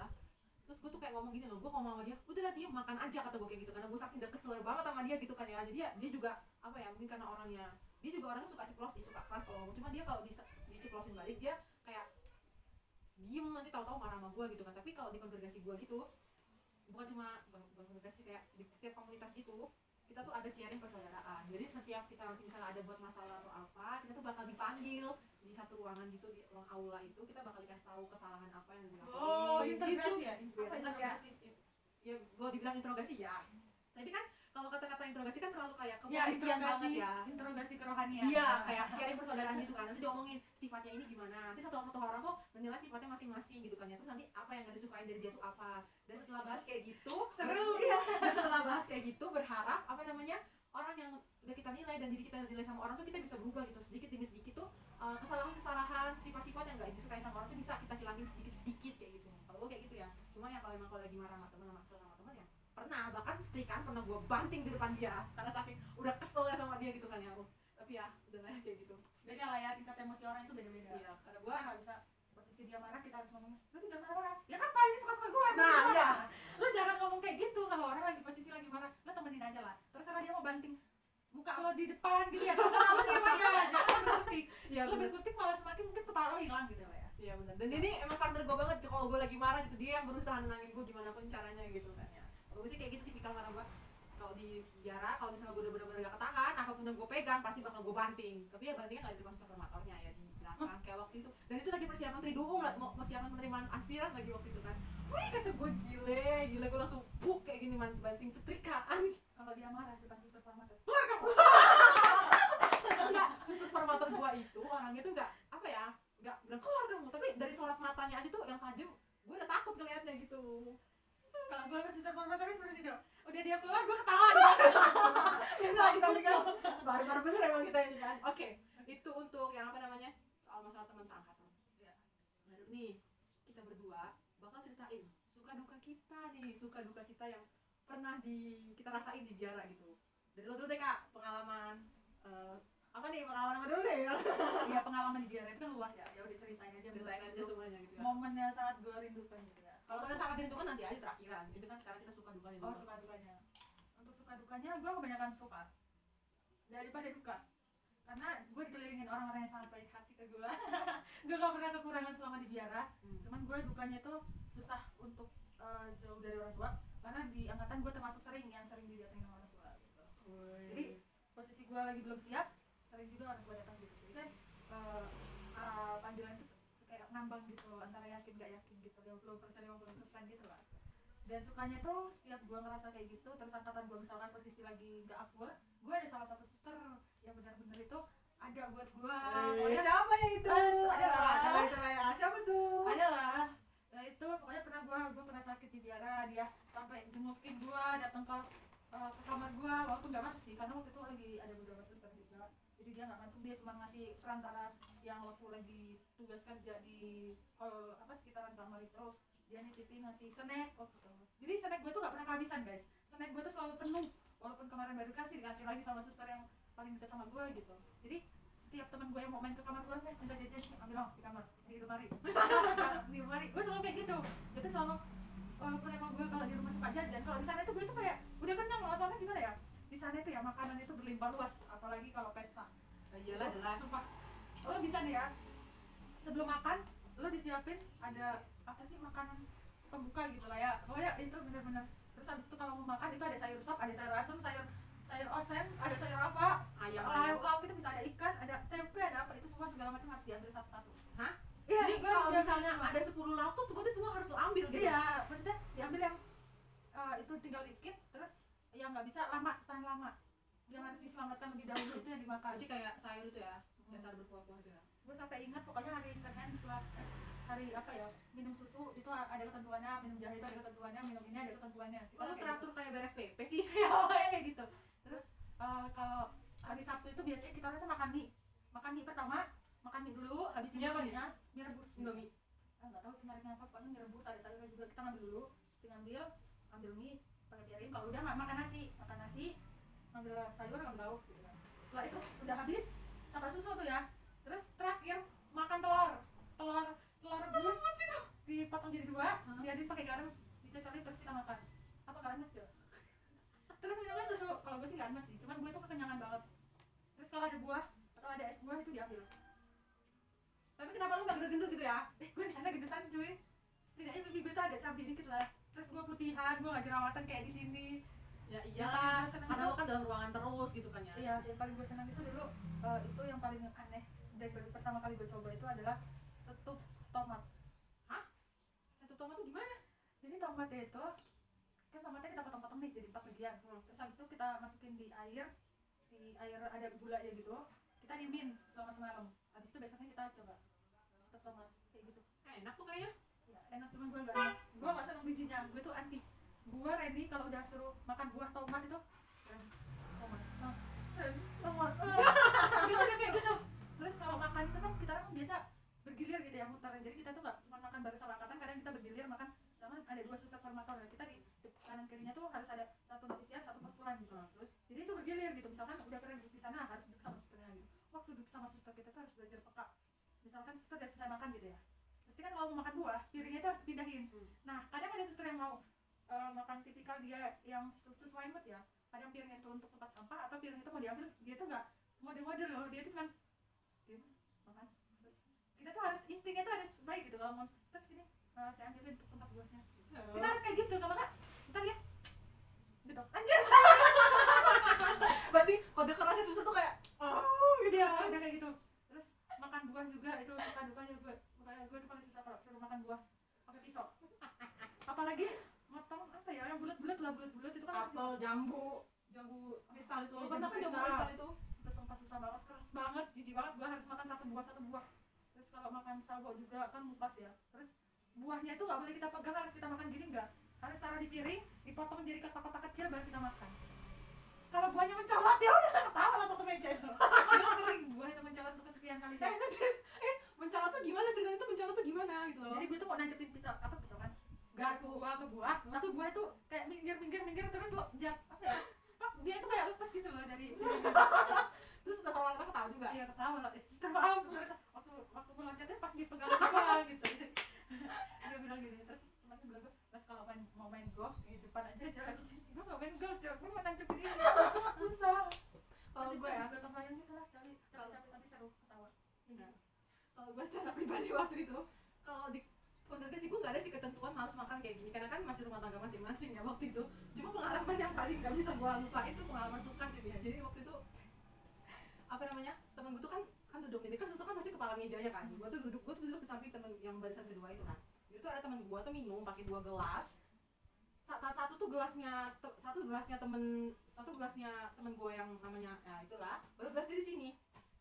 terus gue tuh kayak ngomong gini loh gue ngomong sama dia udahlah dia makan aja kata gue kayak gitu. Karena gue saking udah kesel banget sama dia gitu kan ya. Jadi ya dia juga apa ya mungkin karena orangnya dia juga orangnya suka ceplos sih suka keras kalau ngomong. Cuma dia kalau di diceplosin balik dia kayak diem nanti tahu-tahu marah sama gue gitu kan. Tapi kalau di kongregasi gue gitu bukan cuma bukan, kongregasi kayak di setiap komunitas itu kita tuh ada sharing persaudaraan. Jadi setiap kita misalnya ada buat masalah atau apa kita tuh bakal dipanggil di satu ruangan gitu di ruang aula itu kita bakal dikasih tahu kesalahan apa yang dilakukan oh gitu. integrasi ya apa kan ya, ya gue dibilang interogasi ya tapi kan kalau kata-kata interogasi kan terlalu kayak ya kepolisian banget interogasi ya interogasi kerohanian Iya, kayak sharing persaudaraan gitu kan. Nanti diomongin sifatnya ini gimana. Nanti satu satu orang tuh menilai sifatnya masing-masing gitu kan ya. Terus nanti apa yang gak disukain dari dia tuh apa. Dan setelah bahas kayak gitu, Seru. Iya. Dan setelah bahas kayak gitu berharap apa namanya? Orang yang udah kita nilai dan diri kita nilai sama orang tuh kita bisa berubah gitu sedikit demi sedikit tuh uh, kesalahan-kesalahan sifat-sifat yang gak disukai sama orang tuh bisa kita hilangin sedikit-sedikit kayak gitu. Kalau gue kayak gitu ya. Cuma ya kalau emang kalau lagi marah sama temen sama kesel sama temen ya pernah. Bahkan setrikaan pernah gue banting di depan dia karena saking udah kesel ya sama dia gitu kan ya. Oh, tapi ya udah lah ya, kayak gitu. Beda lah ya tingkat emosi orang itu beda-beda. Iya karena gua gue nggak bisa posisi dia marah kita harus ngomong lu jangan marah-marah ya kan pak ini suka-suka gue Nah, iya. lu jangan ngomong kayak gitu kalau orang lagi posisi lagi marah. Lu temenin aja lah. Terserah dia mau banting muka lo di depan gitu ya terserah lo diam aja jangan berkutik iya lo bener. berkutik malah semakin mungkin kepala lo hilang gitu ya. Iya bener. Dan ini emang partner gue banget kalau gue lagi marah gitu dia yang berusaha nenangin gue gimana pun caranya gitu kan ya. Kalau gue sih kayak gitu tipikal marah gue kalau di biara kalau misalnya gue udah bener-bener gak ketahan apa pun yang gue pegang pasti bakal gue banting. Tapi ya bantingnya gak di depan transformatornya ya di belakang kayak waktu itu. Dan itu lagi persiapan triduum lah mau persiapan penerimaan aspiran lagi waktu itu kan wih kata gue gile gile. Gue langsung buk kayak gini banting setrikaan kalau dia marah depan suster formatur enggak suster formator gua itu orangnya tuh enggak apa ya enggak bilang keluar kamu. Tapi dari sorot matanya aja tuh yang tajam gue udah takut ngeliatnya gitu. Kalau gue ke suster formatur seperti itu. Udah dia keluar gue ketawa nah kita baru-baru bener emang kita ini kan. Oke itu untuk yang apa namanya soal masalah teman seangkatan. Ya. baru nih kita berdua bakal ceritain suka duka kita nih suka duka kita yang pernah di kita rasain di biara gitu dari lo dulu deh kak pengalaman eh, apa nih pengalaman apa dulu deh ya ya pengalaman di biara itu kan luas ya ya udah ceritain aja ceritain aja semuanya gitu ya momennya sangat gue rindukan gitu ya kalau pada saat itu kan nanti aja terakhiran itu kan sekarang kita suka duka nih Oh suka dukanya. Untuk suka dukanya gue kebanyakan suka daripada duka. Karena gue dikelilingin orang-orang yang sangat baik hati ke gue. gue gak pernah kekurangan selama di biara. Hmm. Cuman gue dukanya itu susah untuk eh, jauh dari orang tua. Karena di angkatan gue termasuk sering yang sering didatengin sama orang tua. Gitu. Jadi posisi gue lagi belum siap, sering juga orang tua datang gitu. Jadi kan eh, eh, panggilan itu kayak ngambang gitu antara yakin gak yakin gitu 50 persen 50 persen gitu lah dan sukanya tuh setiap gua ngerasa kayak gitu terus angkatan gua misalkan posisi lagi gak akur gua ada salah satu suster yang benar-benar itu ada buat gua Eh, pokoknya siapa ya itu? Ada Ah, lah. itu lah ya. Siapa tuh? ada lah nah itu pokoknya pernah gua gua pernah sakit di biara dia sampai jengukin gua datang ke eh, ke kamar gua. Waktu nggak masuk sih karena waktu itu lagi ada beberapa suster juga. Jadi dia nggak masuk dia cuma ngasih perantara yang waktu lagi tugas kerja di hall apa sekitaran kamar itu. Dia nitipin ngasih snack waktu itu. Jadi snack gue tuh nggak pernah kehabisan guys. Snack gue tuh selalu penuh walaupun kemarin baru kasih dikasih lagi sama suster yang paling dekat sama gue gitu. Jadi setiap teman gue yang mau main ke kamar gue guys minta jajan. Sih ambil dong di kamar di lemari di lemari gue selalu kayak gitu. Itu selalu walaupun emang gue kalau di rumah suka jajan kalau di sana tuh gue tuh kayak udah kenyang loh. Soalnya gimana ya? Di sana itu ya makanan itu berlimpah luas apalagi kalau pesta. Ah, Iyalah jelas. sumpah. Lo bisa nih ya sebelum makan lo disiapin ada apa sih makanan pembuka gitu lah ya. Pokoknya itu bener-bener. Terus habis itu kalau mau makan itu ada sayur sop ada sayur asem sayur sayur oseng ada sayur apa Ayam lauk lauk itu bisa ada ikan ada tempe ada apa itu semua segala macam harus diambil satu-satu Hah? iya Jadi kalau misalnya ada 10 lauk tuh sebetulnya semua harus lo ambil gitu. iya maksudnya diambil yang eh, itu tinggal dikit terus yang nggak bisa lama tahan lama yang harus diselamatkan lebih dahulu itu yang dimakan Berarti kayak sayur itu ya, dasar berkuah-kuah itu ya. gue sampai ingat pokoknya hari Senin Selasa hari apa ya minum susu itu ada ketentuannya minum jahe itu ada ketentuannya minum ini ada ketentuannya Kita Kalau teratur kayak beres PP sih. gitu. ya kayak gitu eh, kalau hari Sabtu itu biasanya kita orang makan mie. Makan mie pertama makan mie dulu habis Mie apa nih? mie mie rebus Indomie. Ah, nggak tahu sih mereknya apa pokoknya mie rebus ada sayurnya juga kita ngambil dulu. Kita ngambil ambil mie pakai piring kalau udah nggak makan nasi makan nasi ngambil sayur ngambil lauk gitu kan. Setelah itu udah habis sama susu tuh ya. Terus terakhir makan telur. Telur telur rebus dipotong jadi dua Hah? diaduk pakai garam dicocolin terus kita makan. Apa nggak enak ya? Terus minumnya susu. Kalau gue sih nggak enak sih cuman gue tuh kekenyangan banget. Terus kalau ada buah atau ada es buah itu diambil. Tapi kenapa lu gak gendut-gendut gitu ya? eh gue di sana gendutan cuy. Setidaknya pipi gue tuh ada cabai dikit lah. Terus gue putihan gue gak jerawatan kayak di sini. Ya seneng karena lu kan dalam ruangan terus gitu kan ya. iya yang paling gue senang itu dulu eh, itu yang paling aneh dari baru pertama kali gue coba itu adalah setup tomat. Satu tomat tuh gimana? jadi tomatnya itu kan tomatnya kita potong-potong nih jadi empat bagian. Terus habis itu kita masukin di air di air ada gula ya gitu. Kita diemin selama semalam. Habis itu besoknya kita coba. Setup tomat kayak gitu. Eh, enak tuh kayaknya. ya, enak cuman gue gak enak gue gak seneng bijinya. Gue tuh anti. Gue Randy kalau udah suruh makan buah tomat itu. Tomat. Nah, tomat. Eh, gitu deh kayak gitu. Terus kalau makan itu kan kita kan biasa bergilir gitu ya muter. Jadi kita tuh gak cuma makan bareng sama angkatan kadang kita bergilir makan sama ada dua suster formator. Nah, kita di kanan kirinya tuh harus ada satu novisiat satu postulan gitu Nah, terus jadi itu bergilir gitu. Misalkan udah pernah duduk di sana harus duduk sama susternya gitu. Waktu duduk sama suster kita tuh harus belajar peka. Misalkan suster udah selesai makan gitu ya. Pasti kan kalau mau makan buah piringnya itu harus pindahin Hmm. nah kadang ada suster yang mau eh, makan tipikal dia yang sesu- sesuai mood ya. Kadang piringnya itu untuk tempat sampah atau piring itu mau diambil dia tuh nggak mode-mode loh. Dia tuh kan makan. Terus kita tuh harus instingnya tuh harus baik gitu. Kalau mau suster sini eh, saya ambilin untuk tempat buahnya. Kita harus kayak gitu. Kalau nggak ntar ya gitu anjir berarti kode kerasnya susu tuh kayak oh gitu Iya, ya. ada kayak gitu. Terus makan buah juga itu suka dukanya gue. Makanya gue tuh paling susah kalau suruh makan buah pakai pisau. Apalagi motong apa ya yang bulat-bulat lah bulat-bulat itu kan Apel, jambu, jambu kristal itu. Iya, Apa namanya jambu jambu kristal. itu? itu sumpah susah banget, keras banget, jijik banget. Gue harus makan satu buah satu buah. Terus kalau makan sawo juga kan mupas ya. Terus buahnya itu nggak boleh kita pegang, harus kita makan gini enggak. Harus taruh di piring, dipotong jadi kotak-kotak kecil baru kita makan. Kalau buahnya mencolot ya udah ketawa lah satu meja itu. Sering buah itu mencolot untuk kesekian kali. Eh, nanti, eh, mencolot tuh gimana ceritanya tuh mencolot tuh gimana gitu loh. jadi gue tuh mau nancepin pisau apa pisau kan garpu buah ke buah tapi buah itu kayak minggir minggir minggir terus lo jat apa ya dia itu kayak lepas gitu loh dari Terus setelah orang ketawa juga. iya ketawa lah eh, terus waktu waktu gue loncatnya pas dipegang gua gitu dia bilang gini terus temannya bilang gue terus kalau main mau main golf di depan aja sini. Gue gak main golf cok. Gue mau nancepin ini. Susah. Kalau gue ya, gotong royong gitu lah cari capek tapi seru ketawa. Iya. kalau gue secara pribadi waktu itu kalau di keluarga sih gue gak ada sih ketentuan harus makan kayak gini. Karena kan masih rumah tangga masing-masing ya waktu itu. Cuma pengalaman yang paling gak bisa gue lupa itu pengalaman suka sih dia. Jadi waktu itu apa namanya temen gue tuh kan kan duduk. Ini kan suster kan pasti kepala meja ya kan. Gue tuh duduk gue tuh duduk di samping temen yang barisan kedua itu kan tuh ada temen gue tuh minum pakai dua gelas. Satu, tuh gelasnya satu gelasnya temen satu gelasnya temen gue yang namanya ya itulah baru gelas di sini.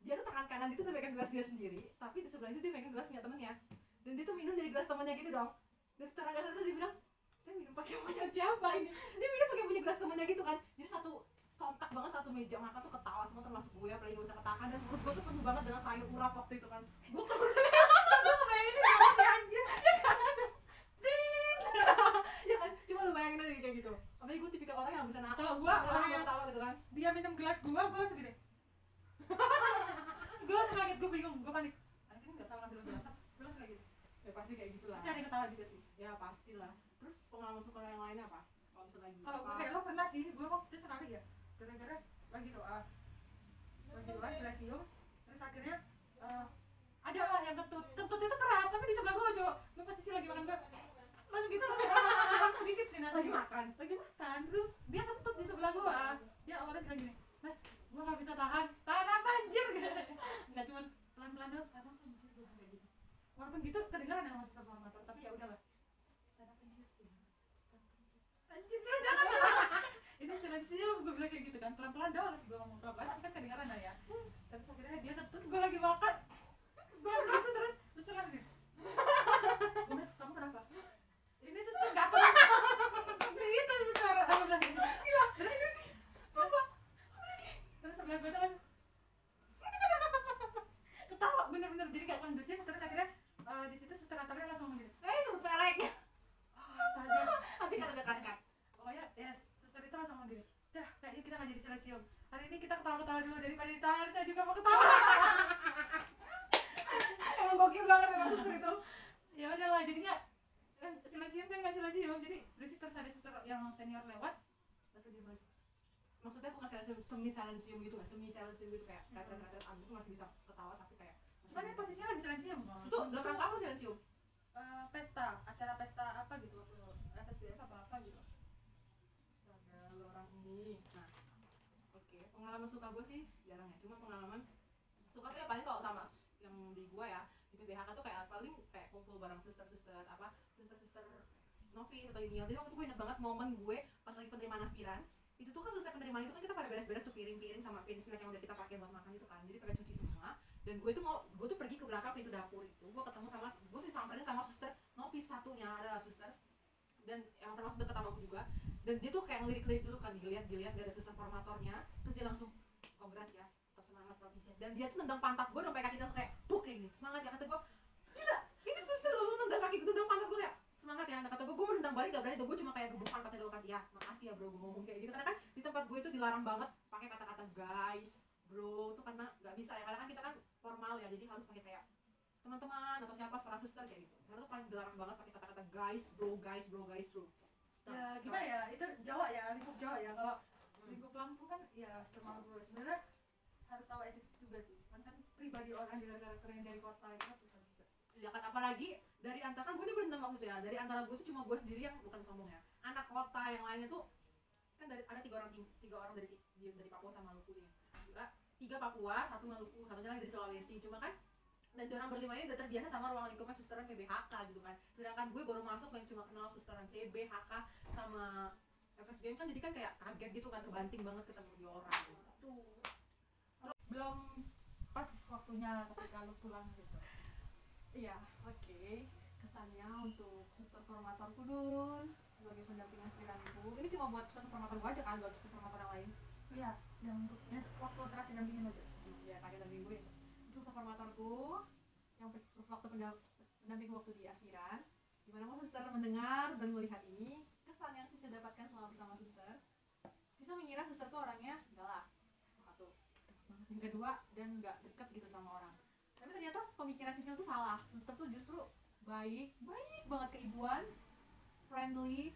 Dia tuh tangan kanan itu tuh pegang gelas dia sendiri tapi di sebelah itu dia pegang gelas punya temennya. Dan dia tuh minum dari gelas temennya gitu dong. Dan secara gak sadar dia bilang saya minum pakai punya siapa ini? Dia minum pakai punya gelas temennya gitu kan. Jadi satu sontak banget satu meja makan tuh ketawa semua termasuk gue apalagi gue bisa ketakan dan perut gue tuh penuh banget dengan sayur urap waktu itu kan. Gue gue kebayangin ini apa anjir ya kan cuma lu bayangin aja kayak gitu. Apalagi gue tipikal orang yang bisa nahan kalau gue orang orang yang ketawa gitu kan. dia minum gelas gua gua langsung gini. Gua langsung kaget gua bingung gua panik. Anak ini nggak salah ngambil gelas gua langsung kayak gitu. Ya pasti kayak gitulah pasti ada yang ketawa juga sih. Ya pastilah. Terus pengalaman suka yang lainnya apa? Kalau misalnya lagi kalau gua kayak lo pernah sih gua waktu itu sekali ya gara-gara lagi doa lagi doa silacium terus akhirnya eh, ada lah yang kentut kentut itu keras tapi di sebelah gua cowok gua posisi lagi makan gua masuk gitu makan sedikit sih nasi lagi makan? Lagi makan. Terus dia kentut di sebelah gua. Dia awalnya bilang gini mas gua nggak bisa tahan. Tahan apa anjir? Nggak cuman pelan pelan dong tahan apa anjir? Gua kayak gitu. Walaupun gitu kedengaran mas ya sama motor tapi ya udahlah. Lah apa anjir? Anjir? Lu jangan tuh. Ini silensinya gue bilang kayak gitu kan. Pelan pelan dong harus gue ngomong berapa tapi kan kedengeran lah ya. Tapi akhirnya dia tetep gue lagi makan. Gue gitu terus. Terus Gue mas kamu kenapa? nggak aku gitu secara. Gila ini sih? Coba terus sebelah gue tuh ketawa bener-bener. Jadi gak kondusif terus akhirnya uh, di situ suster kantornya langsung ngomong gitu. Eh itu pelek. Oh astaga. Tapi kan ada kan pokoknya ya yes. suster itu langsung ngomong gitu. Dah kayaknya kita nggak jadi selesium hari ini kita ketawa-ketawa dulu daripada ditahan saya juga mau ketawa. Emang gokil banget emang suster itu. Ya udahlah jadinya nggak silensium jadi berisik terus ada suster yang senior lewat langsung dia balik. Maksudnya bukan silensium semi silensium gitu kan semi silensium gitu kayak retet retet angin itu masih bisa ketawa tapi kayak cuman ini posisinya lagi silensium itu dalam rangka apa silensium? Eh, pesta acara pesta apa gitu waktu FSBF apa apa gitu. Lu orang ini. Nah oke pengalaman suka gue sih jarang ya cuma pengalaman suka tuh ya paling kalau sama yang di gue ya di PBHK tuh kayak paling kayak kumpul bareng suster-suster apa suster-suster novis atau junior jadi waktu itu gue inget banget momen gue pas lagi penerimaan aspiran itu tuh kan selesai penerimaan itu kan kita pada beres-beres tuh piring-piring sama piring snack yang udah kita pakai buat makan itu kan. Jadi pada cuci semua dan gue tuh mau gue tuh pergi ke belakang pintu dapur itu gue ketemu sama gue disamperin sama suster novis satunya adalah suster. Dan yang termasuk deket sama gue juga. Dan dia tuh kayak ngelirik-lirik dulu kan dilihat dilihat gak ada suster formatornya. Terus dia langsung kongres ya tetap semangat provinsi dan dia tuh nendang pantat gue sampai kaki langsung kayak tuh kayak gini. Semangat ya kata gue gila ini suster lo nendang kaki gue nendang pantat gue kayak semangat ya. Nah, kata gue gue mau nendang balik gak berani tuh. Gue cuma kayak gebuk pantatnya doang kan ya makasih ya bro gue ngomong kayak gitu. Karena kan di tempat gue itu dilarang banget pakai kata-kata guys bro tuh karena nggak bisa ya. Karena kan kita kan formal ya jadi harus pakai kayak teman-teman atau siapa para suster kayak gitu. Karena tuh paling dilarang banget pakai kata-kata guys bro guys bro guys bro. Nah, ya gimana? ya? Itu Jawa ya lingkup Jawa ya. Kalau lingkup Lampung kan ya gue sebenarnya harus tahu etik juga sih. Cuman kan pribadi orang dengan karakternya dari kota itu kan susah juga sih ya kan apalagi dari antara kan gue ini berendam waktu itu ya dari antara gue tuh cuma gue sendiri yang bukan sombong ya. Anak kota yang lainnya tuh kan dari ada tiga orang tiga orang dari dari Papua sama Maluku juga tiga Papua satu Maluku satunya lagi dari Sulawesi. Cuma kan dan orang berlima ini udah terbiasa sama ruang lingkupnya susteran PBHK gitu kan. Sedangkan gue baru masuk dan cuma kenal susteran CB HK sama FSGM kan jadi kan kayak kaget gitu kan kebanting banget ketemu dia orang. Tuh belum pas waktunya ketika lu pulang gitu Iya, oke. Kesannya untuk suster formatorku dulu sebagai pendamping aspiranku. Ini cuma buat suster formator gue aja kan, buat suster formator yang lain. iya yang untuk yang waktu terakhir dampingin aja Ya, kaget dan gue. Suster formatorku yang terus waktu pendam- pendamping waktu di aspiran. Gimana mau suster mendengar dan melihat ini? Kesan yang Sisa dapatkan selama bersama suster. Sisa mengira suster tuh orangnya galak. Satu. Yang kedua, dan nggak deket gitu sama orang. Pemikiran Sisil tuh salah. Suster tuh justru baik, baik banget keibuan, friendly,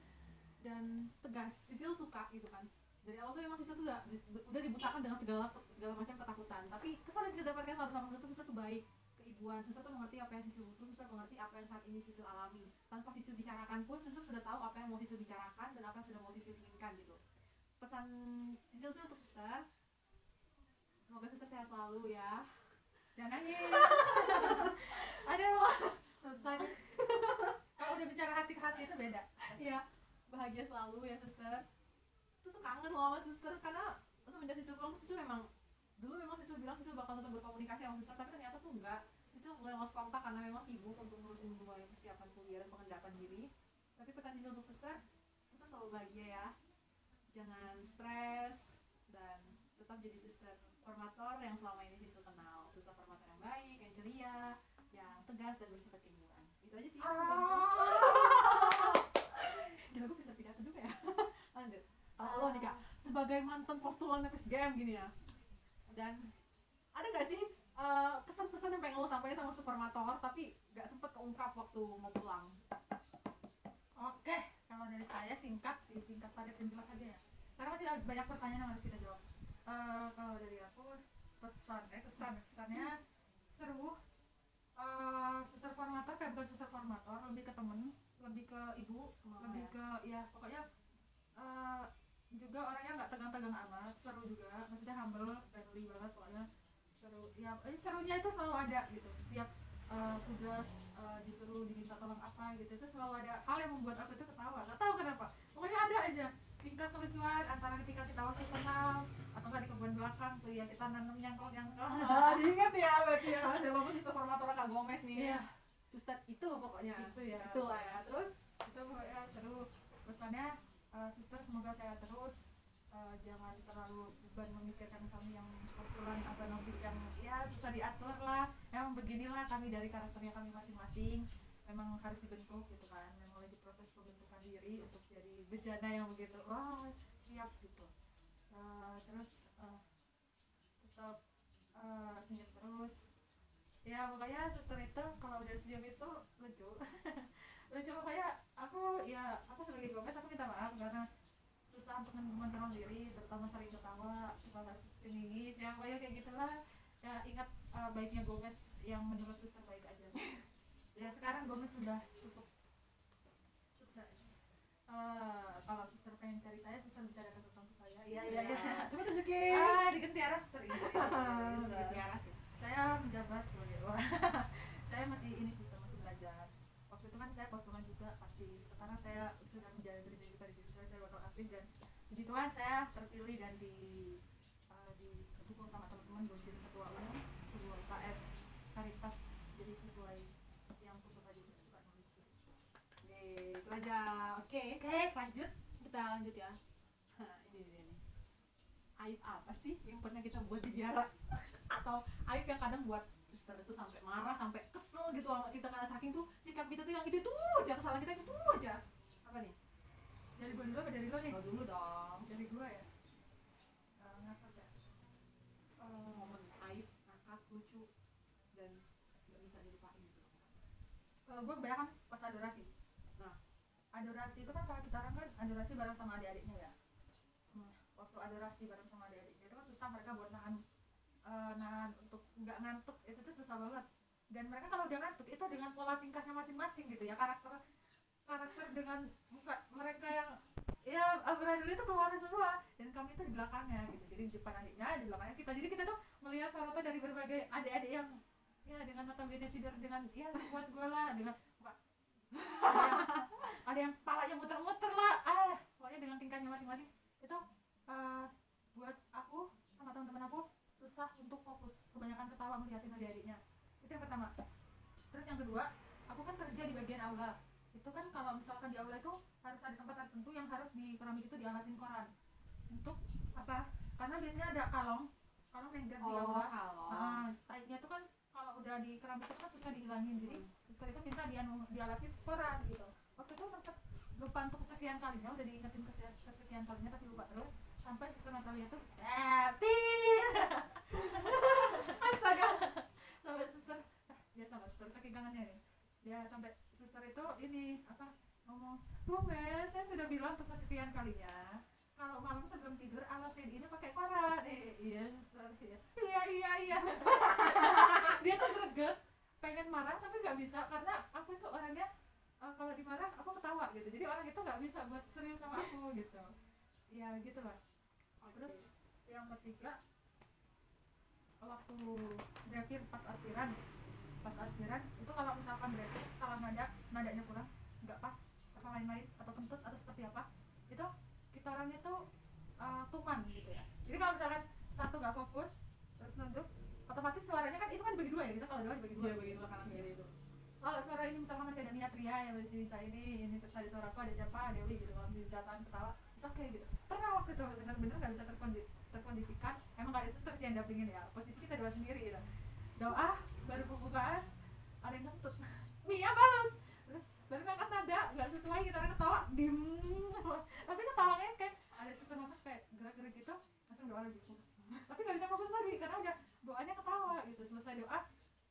dan tegas. Sisil suka gitu kan. Dari awal tuh emang Sisil tuh udah, udah dibutakan dengan segala segala macam ketakutan. Tapi kesan yang Sisil dapatkan selama bersama Suster, Suster tuh baik, keibuan. Suster tuh mengerti apa yang Sisil butuh, Suster mengerti apa yang saat ini Sisil alami. Tanpa Sisil bicarakan pun, Suster sudah tahu apa yang mau Sisil bicarakan dan apa yang sudah mau Sisil inginkan gitu. Pesan Sisil sih untuk Suster, semoga Suster sehat selalu ya. Jangan nangis aduh susah kalau udah bicara hati ke hati itu beda Iya, bahagia selalu ya suster. Itu tuh kangen loh sama suster karena semenjak suster pulang suster memang dulu memang suster bilang suster bakal tetap berkomunikasi sama suster tapi ternyata tuh enggak. Suster mulai lost kontak karena memang sibuk untuk ngurusin mulai persiapan kuliah dan pengendapan diri. Tapi pesan suster untuk suster, suster selalu bahagia ya. Jangan stres dan tetap jadi suster formator yang selama ini suster kenal. Suster formator yang baik, yang ceria, yang tegas dan bersifat keibuan. Itu aja sih. Gila gue pintar pidato juga ya? Lanjut. Kalau lo nih kak Sebagai mantan postulan FSGM gini ya Dan Ada gak sih eh, Kesan-pesan yang pengen lo sampaikan sama supermator Tapi gak sempet keungkap waktu mau pulang? Oke kalau dari saya singkat sih singkat padat dan jelas aja ya. Karena masih banyak pertanyaan yang harus kita jawab. Eh, kalau dari aku pesan eh pesan pesannya seru. Eh, suster formator kayak bukan suster formator lebih ke temen lebih ke ibu Mama lebih ya. ke ya pokoknya eh, juga orangnya nggak tegang-tegang amat seru juga. Maksudnya humble friendly banget pokoknya. Seru ya eh, serunya itu selalu ada gitu. Setiap eh, tugas eh, disuruh diminta tolong apa gitu itu selalu ada. Hal yang membuat aku itu ketawa nggak tahu kenapa. Pokoknya ada aja tingkah kelucuan antara ketika kita waktu senam atau nggak di kebun belakang tuh ya kita nanam nyangkol nyangkol Ah, diingat ya berarti ya. Siapa pun suster formator Kak Gomez nih. Iya. Suster itu pokoknya. Itu ya. Itulah ya. Terus? Itu pokoknya seru. Pesannya eh, suster semoga sehat terus. Eh, jangan terlalu beban memikirkan kami yang postulan apa novis yang ya susah diatur lah. Memang beginilah kami dari karakternya kami masing-masing. Memang harus dibentuk gitu kan memang lagi proses pembentukan diri untuk jadi bejana yang begitu wah siap gitu. Eh, terus eh, tetap eh, senyum terus. Ya pokoknya suster itu kalau udah senyum itu lucu. Lucu pokoknya aku ya aku sebagai gomes aku minta maaf karena susah untuk men- mengontrol diri terutama sering ketawa nggak cengengis ya pokoknya kayak gitulah. Ya ingat eh, baiknya gomes yang menurut suster baik aja. Ya sekarang gomes sudah cukup Eh, kalau suster pengen cari saya suster bisa datang ke kampus saya. Iya iya iya. Coba tunjukin. Ah di Gentiara suster ini. Di Tiara sih. Saya menjabat sebagai orang. Saya masih ini suster masih belajar. Waktu itu kan saya postungan juga pasti. Sekarang saya sudah menjalani berjanji pada diri saya saya bakal aktif dan puji Tuhan saya terpilih dan di uh, didukung sama teman-teman buat jadi ketua umum sebuah KF Caritas jadi sesuai yang aku suka juga suka nulis Aja oke. Oke lanjut. Kita lanjut ya. Ini dia nih. Aib apa sih yang pernah kita buat di biara? Atau aib yang kadang buat suster itu sampai marah sampai kesel gitu sama kita karena saking tuh sikap kita tuh yang itu tuh aja kesalahan kita itu tuh aja. Apa nih? Dari gua dulu apa dari lo nih? Kalau dulu dong. Dari gua ya? Uh, ngakak ya? Eh, momen aib ngakak lucu dan nggak bisa dilupain gitu. Kalau gue kebanyakan pas adorasi. Adorasi itu kan kalau kita orang kan adorasi bareng sama adik-adiknya ya? Nah, waktu adorasi bareng sama adik-adiknya itu kan susah mereka buat nahan eh, nahan untuk nggak ngantuk itu tuh susah banget. Dan mereka kalau udah ngantuk itu dengan pola tingkahnya masing-masing gitu ya karakter karakter dengan muka mereka yang ya amburadul itu keluar semua. Dan kami itu di belakangnya gitu jadi di depan adiknya di belakangnya kita. Jadi kita tuh melihat sorotnya dari berbagai adik-adik yang ya dengan notabene tidur dengan ya puas gue lah dengan ada yang, yang palanya muter-muter lah. Ah pokoknya dengan tingkahnya masing-masing. Itu eh, buat aku sama teman-teman aku susah untuk fokus. Kebanyakan ketawa melihatin adik-adiknya itu yang pertama. Terus yang kedua aku kan kerja di bagian aula. Itu kan kalau misalkan di aula itu harus ada tempat tertentu yang harus di keramik itu dialasin koran. Untuk apa? Karena biasanya ada kalong kalong di oh aula. kalau Ah, taiknya itu kan kalau udah di keramik itu kan susah dihilangin. Jadi suster itu minta dia dialasin koran gitu. Waktu itu sempet lupa untuk kesekian kalinya udah diingetin kesekian, kalinya tapi lupa terus. Sampai suster Natalia tuh eh tit astaga. Sampai suster dia sama suster saking kangennya nih dia sampai suster itu ini apa ngomong bu saya sudah bilang untuk kesekian kalinya kalau malam sebelum tidur alasin ini pakai koran. Eh, iya suster iya. Iya iya iya. Dia tuh greget pengen marah tapi nggak bisa karena aku itu orangnya eh, kalau dimarah aku ketawa gitu. Jadi orang itu nggak bisa buat serius sama aku gitu. Ya gitu lah. Terus yang ketiga waktu berakhir pas aspiran pas aspiran itu kalau misalkan berakhir salah nada nadanya kurang nggak pas atau lain-lain atau kentut atau seperti apa itu kita orangnya tuh uh, tuman gitu ya. Jadi kalau misalkan satu nggak fokus terus nunduk otomatis suaranya kan itu kan dibagi dua ya kita kalau dua dibagi dua. Iya, bagi dua. Kanan kiri itu. kalau suara ini misalkan masih ada Nia Pria yang masih bisa ini ini terus ada suara aku ada siapa? Dewi gitu. Kalau bisa tahan ketawa it's okay gitu. Pernah waktu itu bener-bener nggak bisa terkondi- terkondisikan? Emang gak ada suster sih yang dampingin ya? Posisi kita doa sendiri gitu. Doa baru pembukaan ada yang ngentut. Mia balus terus baru ngangkat nada nggak sesuai kita orang ketawa. Dim. Tapi ketawanya kayak ada suster masuk kayak gerak-gerak gitu langsung doa lagi. Tapi nggak bisa fokus lagi karena udah doanya ketawa gitu selesai doa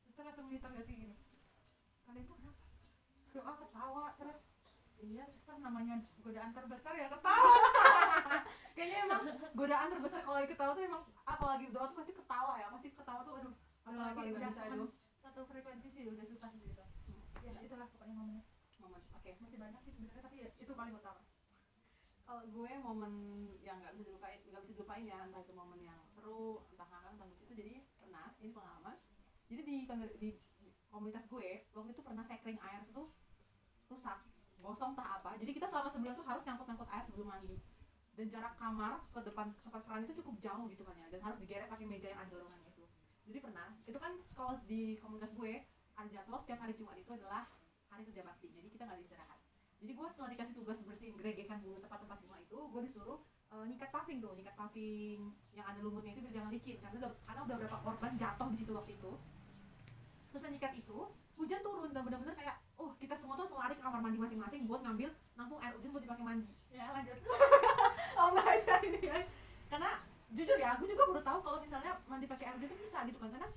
suster langsung menginterogasi gini kalian tuh kenapa doa ketawa terus iya suster namanya godaan terbesar ya ketawa Kayaknya emang godaan terbesar kalau lagi ketawa tuh emang apa lagi doa tuh pasti ketawa ya, pasti ketawa tuh aduh. Apalagi udah bisa satu, itu. satu frekuensi sih udah susah gitu ya itulah pokoknya momennya Momen. Oke. masih banyak sih sebenarnya tapi ya, itu paling utama Kalau gue momen yang nggak bisa dilupain, nggak bisa dilupain ya, entah itu momen yang seru, lucu itu jadi pernah ini pengalaman. Jadi di, di komunitas gue waktu itu pernah sekring air tuh rusak, gosong tak apa. Jadi kita selama sebulan tuh harus nyangkut-nyangkut air sebelum mandi. Dan jarak kamar ke depan tempat keran itu cukup jauh gitu kan ya, dan harus digeret pakai meja yang ada dorongannya itu. Jadi pernah, itu kan kalau di komunitas gue ada jadwal setiap hari Jumat itu adalah hari kerja bakti, jadi kita nggak istirahat jadi gue setelah dikasih tugas bersihin geregekan dulu tempat-tempat bunga itu gue disuruh eh, nyikat paving tuh nyikat paving yang ada lumutnya itu biar jangan licin karena udah karena udah berapa korban jatuh di situ waktu itu. Terus nyikat itu hujan turun dan bener-bener kayak oh kita semua tuh langsung lari ke kamar mandi masing-masing buat ngambil nampung air hujan buat dipakai mandi. Ya lanjut. Oh aja ini ya. Karena mandi pakai air hujan tuh bisa gitu kan karena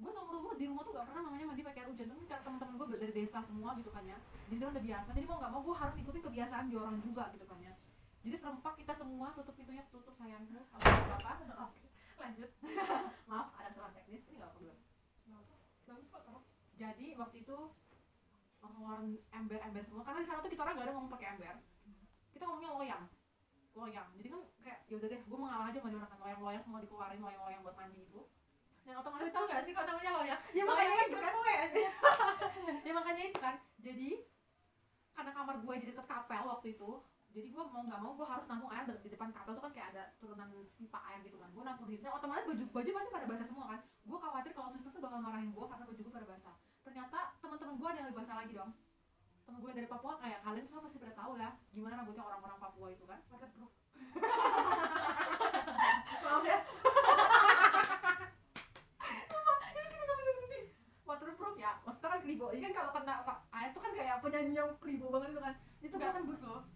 gue seumur umur di rumah tuh gak pernah namanya mandi pakai air hujan. Tapi karena teman-teman gue dari desa semua gitu kan ya jadi kan udah biasa. Jadi mau nggak mau gue harus ikutin kebiasaan di orang juga gitu kan ya jadi serempak kita semua tutup pintunya tutup sayangku apa apa oke lanjut. Maaf ada kesalahan teknis ini gak apa belum bagus kok kalau jadi waktu itu langsung ngeluarin ember-ember semua. Karena di sana tuh kita orang gak ada ngomong pakai ember. Kita ngomongnya loyang. Loyang. Jadi kan kayak yaudah deh gue mengalah aja mandi orang kan loyang-loyang semua dikeluarin loyang-loyang buat mandi itu. Dan otomatis lucu nggak sih kok namanya lo ya ya makanya itu kan. ya makanya itu kan. Jadi karena kamar gue jadi deket kapel waktu itu jadi gue mau nggak mau gue harus nampung air di depan kapel tuh kan kayak ada turunan pipa air gitu kan. Gue nampung di situ Nah, otomatis baju baju pasti pada basah semua kan. Gue khawatir kalau suster tuh bakal marahin gue karena baju gue pada basah. Ternyata teman-teman gue ada yang lebih basah lagi dong. Temen gue dari Papua kayak kalian semua pasti pada tahu lah gimana rambutnya orang-orang Papua itu kan. Waterproof maaf ya. Waterproof ya. Maksudnya kan kribo ini kan kalau kena air tuh kan kayak penyanyi yang kribo banget itu kan. Itu kan tembus loh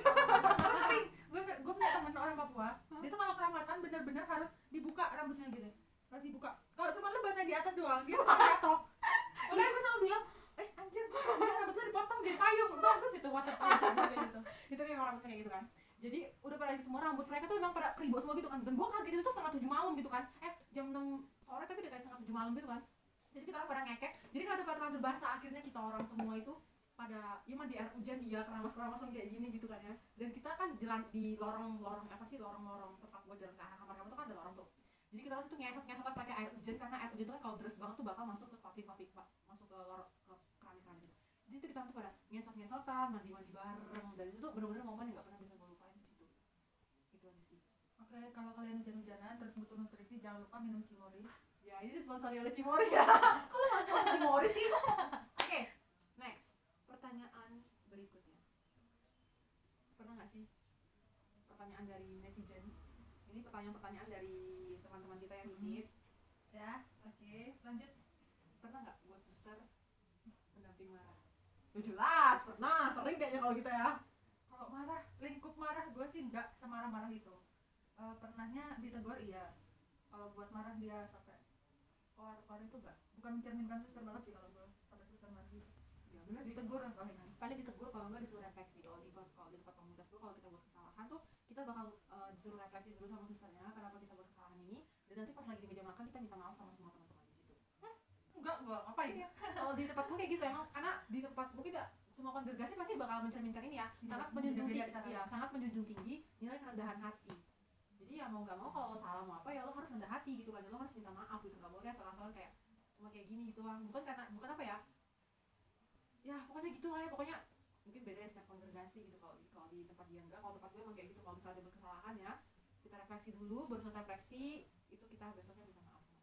sering gue gue punya temen orang Papua dia tuh kalau keramasan bener-bener harus dibuka rambutnya gitu. Harus dibuka. Kalau cuma lu basah di atas doang dia jatuh makanya gue selalu bilang eh anjir rambut lu dipotong jadi payung? Bagus itu waterproof gitu. Itu memang rambutnya kayak gitu kan. Jadi udah pada semua rambut mereka tuh memang pada kribo semua gitu kan. Dan gua kaget itu tuh setengah tujuh malam gitu kan. Eh jam 6 sore tapi udah kayak setengah tujuh malam gitu kan. Jadi kita orang pada ngekek. Jadi ada pada rambut basah akhirnya kita orang semua itu pada ya mandi air hujan iya keramas keramasan kayak gini gitu kan ya. Dan kita kan di, di lorong lorong apa sih lorong lorong tempat gua jalan ke arah kamar kamu tuh kan ada lorong tuh. Jadi kita orang tuh ngesot ngesotan pakai air hujan karena air hujan tuh kan kalau deras banget tuh bakal masuk ke pabrik masuk ke lorong ke keramik keramik gitu. Jadi itu kita tuh pada ngesot ngesotan mandi mandi bareng. Dan itu tuh bener-bener momen yang gak pernah bisa gue lupain di situ itu aja sih. Oke kalau kalian hujan-hujanan terus butuh nutrisi jangan lupa minum cimoli ya ini disponsori oleh Cimori ya. Kalau masuk Cimori sih oke next pertanyaan berikutnya pernah nggak sih pertanyaan dari netizen. Ini pertanyaan-pertanyaan dari teman-teman kita yang nitip. Ya. Oke. Lanjut. Pernah nggak buat suster pendamping marah? Ya jelas pernah. Sering kayaknya kalau kita ya. Kalau marah lingkup marah gue sih enggak semarah-marah itu Eh, pernahnya ditegur iya. Kalau buat marah dia sampai keluar-keluar itu enggak bukan mencerminkan suster banget sih kalau gue pada suster marah gitu. Ya sih. Ditegur kan palingan paling ditegur kalau nggak disuruh refleksi. Kalau di kalau di tempat komunitas gue kalau kita buat kesalahan tuh kita bakal eh, disuruh refleksi dulu sama susternya kenapa kita buat kesalahan ini. Dan nanti pas lagi di meja makan kita minta maaf sama semua teman-teman di situ. Enggak enggak. Ngapain? Iya. kalau di tempat gue kayak gitu emang karena di tempat gue tidak semua kongregasi pasti bakal mencerminkan ini ya. Sangat menjunjung tinggi ya sangat menjunjung tinggi nilai kerendahan hati. Jadi ya mau nggak mau kalau lo salah mau apa ya lo harus rendah hati gitu kan. Lo harus minta maaf gitu. Nggak boleh salah-salah kayak cuma kayak gini gitu kan bukan karena bukan apa ya? Ya pokoknya gitu lah ya. Pokoknya mungkin beda ya setiap kongregasi gitu kalau di kalau di tempat dia enggak kalau tempat gue emang kayak gitu kalau misalnya ada kesalahan ya kita refleksi dulu baru selesai refleksi itu kita besoknya minta maaf sama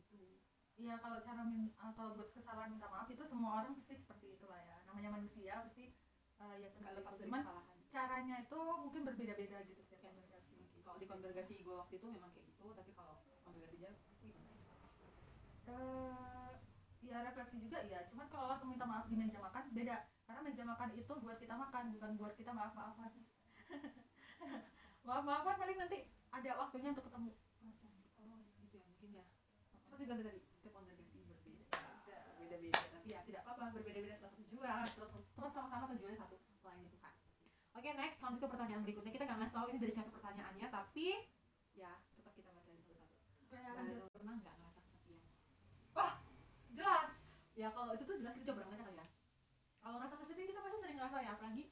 gitu. Iya kalau cara min eh, kalau buat kesalahan minta maaf itu semua orang pasti seperti itulah ya. Namanya manusia pasti eh, ya seperti lepas itu cuman kesalahan. caranya itu mungkin berbeda-beda gitu setiap Yes. kongregasi. Kalau di kongregasi gue waktu itu memang kayak gitu tapi kalau kongregasi dia gimana eh ya refleksi juga ya cuman kalau langsung minta maaf di meja makan beda karena meja makan itu buat kita makan bukan buat kita maaf maafan maaf maafan paling nanti ada waktunya untuk ketemu. Masa? oh gitu ya mungkin ya. Seperti bilang tadi setiap kongregasi berbeda berbeda. Beda tapi ya tidak apa-apa berbeda beda tetap tujuan tetap sama-sama tujuannya satu lain itu kan oke next lanjut ke pertanyaan berikutnya. Kita nggak ngasih tahu ini dari siapa pertanyaannya tapi ya tetap kita bacain kayak lanjut. Dan pernah nggak ngerasa kesepian? Jelas. Ya kalau itu tuh jelas kita coba kalau ngerasa kesepian kita pasti sering ngerasa ya apalagi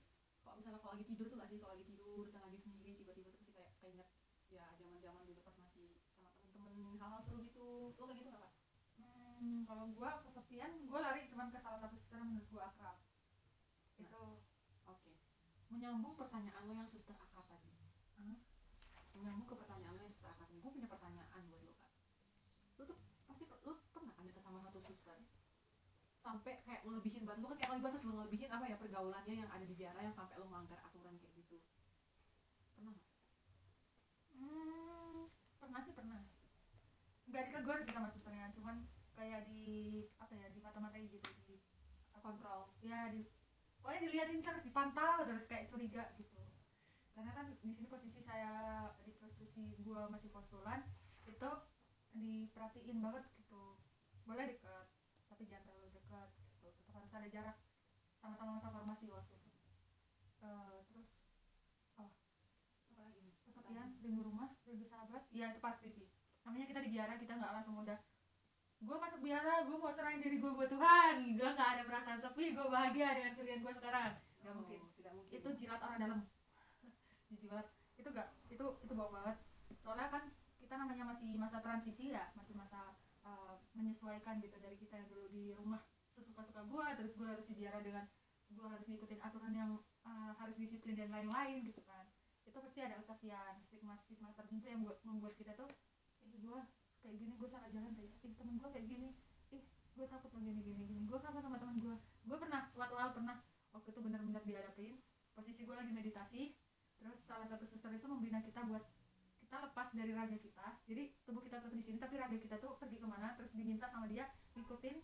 kalau misalnya kalau lagi tidur tuh gak sih? Kalau lagi tidur dan lagi sendiri tiba-tiba tuh pasti kayak keinget ya zaman-zaman dulu pas masih sama temen-temen hal-hal seru gitu. Lo kayak gitu nggak Kak? hmm, kalau gua kesepian gua lari cuman ke salah satu suster yang menurut gua akrab. Itu oke. Menyambung pertanyaan lo yang suster akrab tadi. Hmm? menyambung ke pertanyaan lo yang suster akrab gue punya pertanyaan buat lo kak lo tuh pasti lo pernah kan deket sama satu suster sampai kayak ngelebihin banget bukan kayak ngelebihin batas lo ngelebihin apa ya pergaulannya yang ada di biara yang sampai lo melanggar aturan kayak gitu. Pernah nggak? Hmm, pernah sih pernah. Nggak ditegur sih sama susternya cuman kayak di apa ya di mata-matai gitu di kontrol ya di pokoknya diliatin terus dipantau terus kayak curiga gitu. Karena kan di sini posisi saya di posisi gua masih postulan itu diperhatiin banget gitu. Boleh deket tapi jangan terlalu harus ada jarak. Sama-sama masa formasi waktu itu. Eh, terus nih? kesepian rindu rumah rindu sahabat. Ya itu pasti sih. Namanya kita di biara kita nggak langsung udah gue masuk biara gue mau serahin diri gue buat Tuhan. Gue nggak ada perasaan sepi gue bahagia dengan pilihan gue sekarang. Nggak Oh, mungkin. tidak mungkin. Itu jilat orang dalam. Jilat itu gak itu itu bohong banget. Soalnya kan kita namanya masih masa transisi ya masih masa uh, menyesuaikan gitu dari kita yang dulu di rumah sesuka-suka gue terus gue harus dibiara dengan gue harus ngikutin aturan yang uh, harus disiplin dan lain-lain gitu kan. Itu pasti ada kesepian stigma stigma tertentu yang buat membuat kita tuh ih gue kayak gini gue salah jalan kayak ih temen gue kayak gini ih gue takut lo gini gini gini gue kangen sama teman gue gue pernah suatu hal pernah waktu itu benar-benar dihadapin posisi gue lagi meditasi terus salah satu suster itu membina kita buat kita lepas dari raga kita jadi tubuh kita tetap di sini tapi raga kita tuh pergi ke mana terus diminta sama dia ngikutin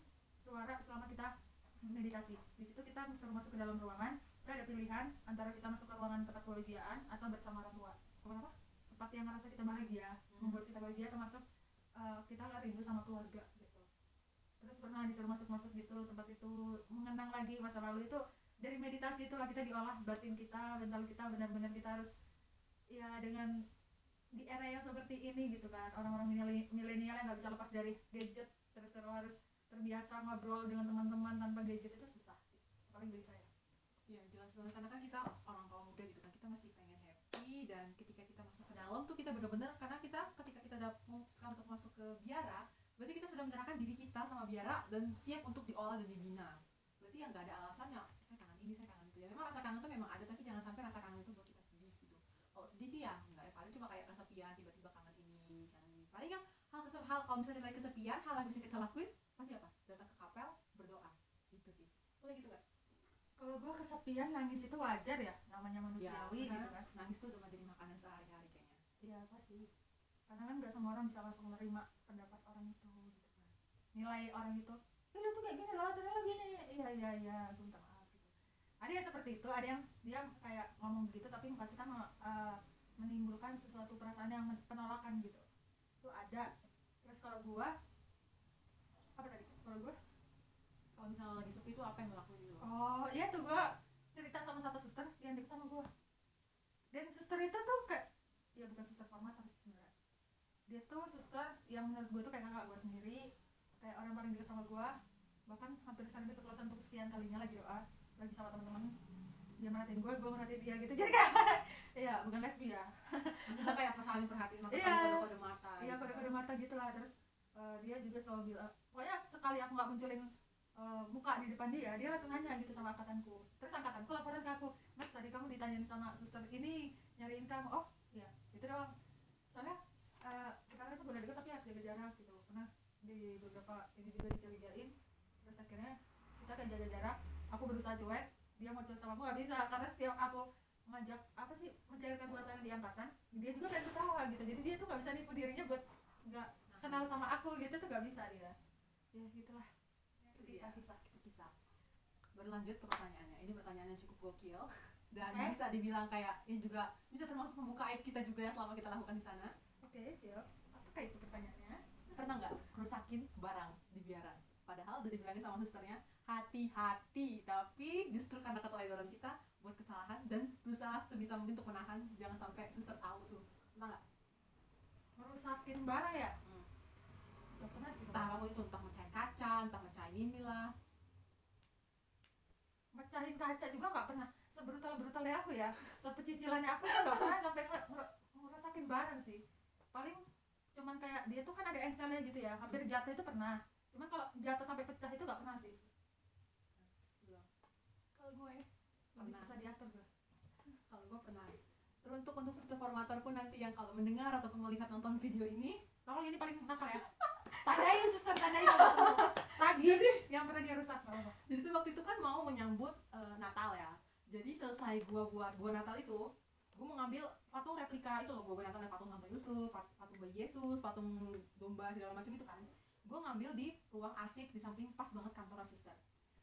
suara selama kita meditasi. Di situ kita disuruh masuk ke dalam ruangan. Kita ada pilihan antara kita masuk ke ruangan kekeluargaan atau bersama orang tua. Kenapa tempat yang ngerasa kita bahagia Hmm. membuat kita bahagia termasuk eh, kita nggak rindu sama keluarga gitu. Terus pernah disuruh masuk-masuk gitu tempat itu mengenang lagi masa lalu itu dari meditasi itulah kita diolah batin kita mental kita benar-benar kita harus ya dengan di era yang seperti ini gitu kan. Orang-orang mileni- milenial yang nggak bisa lepas dari gadget terus terus harus terbiasa ngobrol dengan teman-teman tanpa gadget itu susah sih paling dari saya. Iya jelas banget. Karena kan kita orang kaum muda gitu kan kita masih pengen happy dan ketika kita masuk ke dalam tuh kita benar-benar karena kita ketika kita udah memutuskan untuk masuk ke biara berarti kita sudah menyerahkan diri kita sama biara dan siap untuk diolah dan dibina. Berarti yang nggak ada alasannya saya kangen ini saya kangen itu. Ya memang rasa kangen itu memang ada tapi jangan sampai rasa kangen itu buat kita sedih gitu. Kalau sedih sih ya nggak ya paling cuma kayak kesepian tiba-tiba kangen ini kangen ini. Paling yang hal hal kalau misalnya lagi kesepian hal yang bisa kita lakuin pasti apa datang ke kapel berdoa. Gitu sih. Boleh gitu gak? kalau gue kesepian nangis itu wajar ya? Namanya manusiawi karena gitu kan. Nangis tuh udah menjadi makanan sehari-hari kayaknya. Iya pasti. Karena kan nggak semua orang bisa langsung menerima pendapat orang itu gitu kan. Nilai orang itu eh lu tuh kayak gini loh ternyata gini. Iya iya iya gue minta maaf gitu. Ada yang seperti itu ada yang dia kayak ngomong begitu tapi muka kita eh, menimbulkan sesuatu perasaan yang penolakan gitu. Itu ada. Terus kalau gua apa tadi? Kalau gua? Kalau misalnya lagi sepi tuh apa yang lo lakuin dulu? Oh iya tuh gue cerita sama satu suster yang deket sama gue Dan suster itu tuh kayak Ya bukan suster formator sih sebenarnya. Dia tuh suster yang menurut gue tuh kayak kakak gue sendiri Kayak orang paling deket sama gue Bahkan hampir sampai keceplosan untuk sekian kalinya lagi doa Lagi sama teman-teman Dia merhatiin gue, gue merhatiin dia gitu. Jadi kayak Iya bukan lesbi ya. Kita kayak apa saling perhatiin maka Iya. saling kode-kode mata Iya gitu. kode-kode mata gitu lah. Terus eh, dia juga selalu bilang Pokoknya sekali aku gak munculin eh, muka di depan dia Dia langsung nanya gitu sama angkatanku. Terus angkatanku laporan ke aku Mas tadi kamu ditanyain sama suster ini Nyariin kamu. Oh iya itu doang. Soalnya eh, kita kan itu boleh deket tapi harus jaga jarak gitu. Pernah di beberapa ini juga dicurigain. Terus akhirnya kita kan jaga jarak Aku berusaha cuek Dia mau cuek sama aku gak bisa. Karena setiap aku ngajak apa sih mencairkan suasana di angkatan dia juga pengen ketawa gitu. Jadi dia tuh gak bisa nipu dirinya buat nggak kenal sama aku gitu tuh gak bisa dia ya gitulah. Kisah-kisah Itu kisah berlanjut ke pertanyaannya. Ini pertanyaannya cukup gokil. Dan Oke. bisa dibilang kayak ini juga bisa termasuk membuka aib kita juga yang selama kita lakukan di sana. Oke siap. Apakah itu pertanyaannya? Pernah nggak rusakin barang di biaran padahal udah dibilangin sama susternya hati-hati tapi justru karena keteledoran kita buat kesalahan dan berusaha sebisa mungkin untuk menahan. Jangan sampai suster tahu tuh. Pernah nggak? Merusakin barang ya. Gak pernah sih entah apa pun itu entah mecahin kaca entah mecahin inilah. Mecahin kaca juga nggak pernah. Sebrutal brutalnya aku ya sepecicilannya aku tuh nggak pernah sampai nge- nge- ngerusakin barang sih. Paling cuman kayak dia tuh kan ada engselnya gitu ya hampir jatuh itu pernah. Cuman kalau jatuh sampai pecah itu nggak pernah sih. Bilang kalau gue Pernah. susah diatur gue. Kalau gue pernah. Teruntuk untuk suster formator pun nanti yang kalau mendengar ataupun melihat nonton video ini. Tolong ini paling nakal ya tandai suster tandai kalau tagih yang pernah dia rusak nggak apa-apa. Jadi tuh waktu itu kan mau menyambut eh, Natal ya. Jadi selesai gua buat gua Natal itu gua mau ngambil patung replika itu loh. Gua buat Natal ada patung Santa Yusuf pat- patung bayi Yesus patung domba segala macam itu kan. Gua ngambil di ruang asik di samping pas banget kantor suster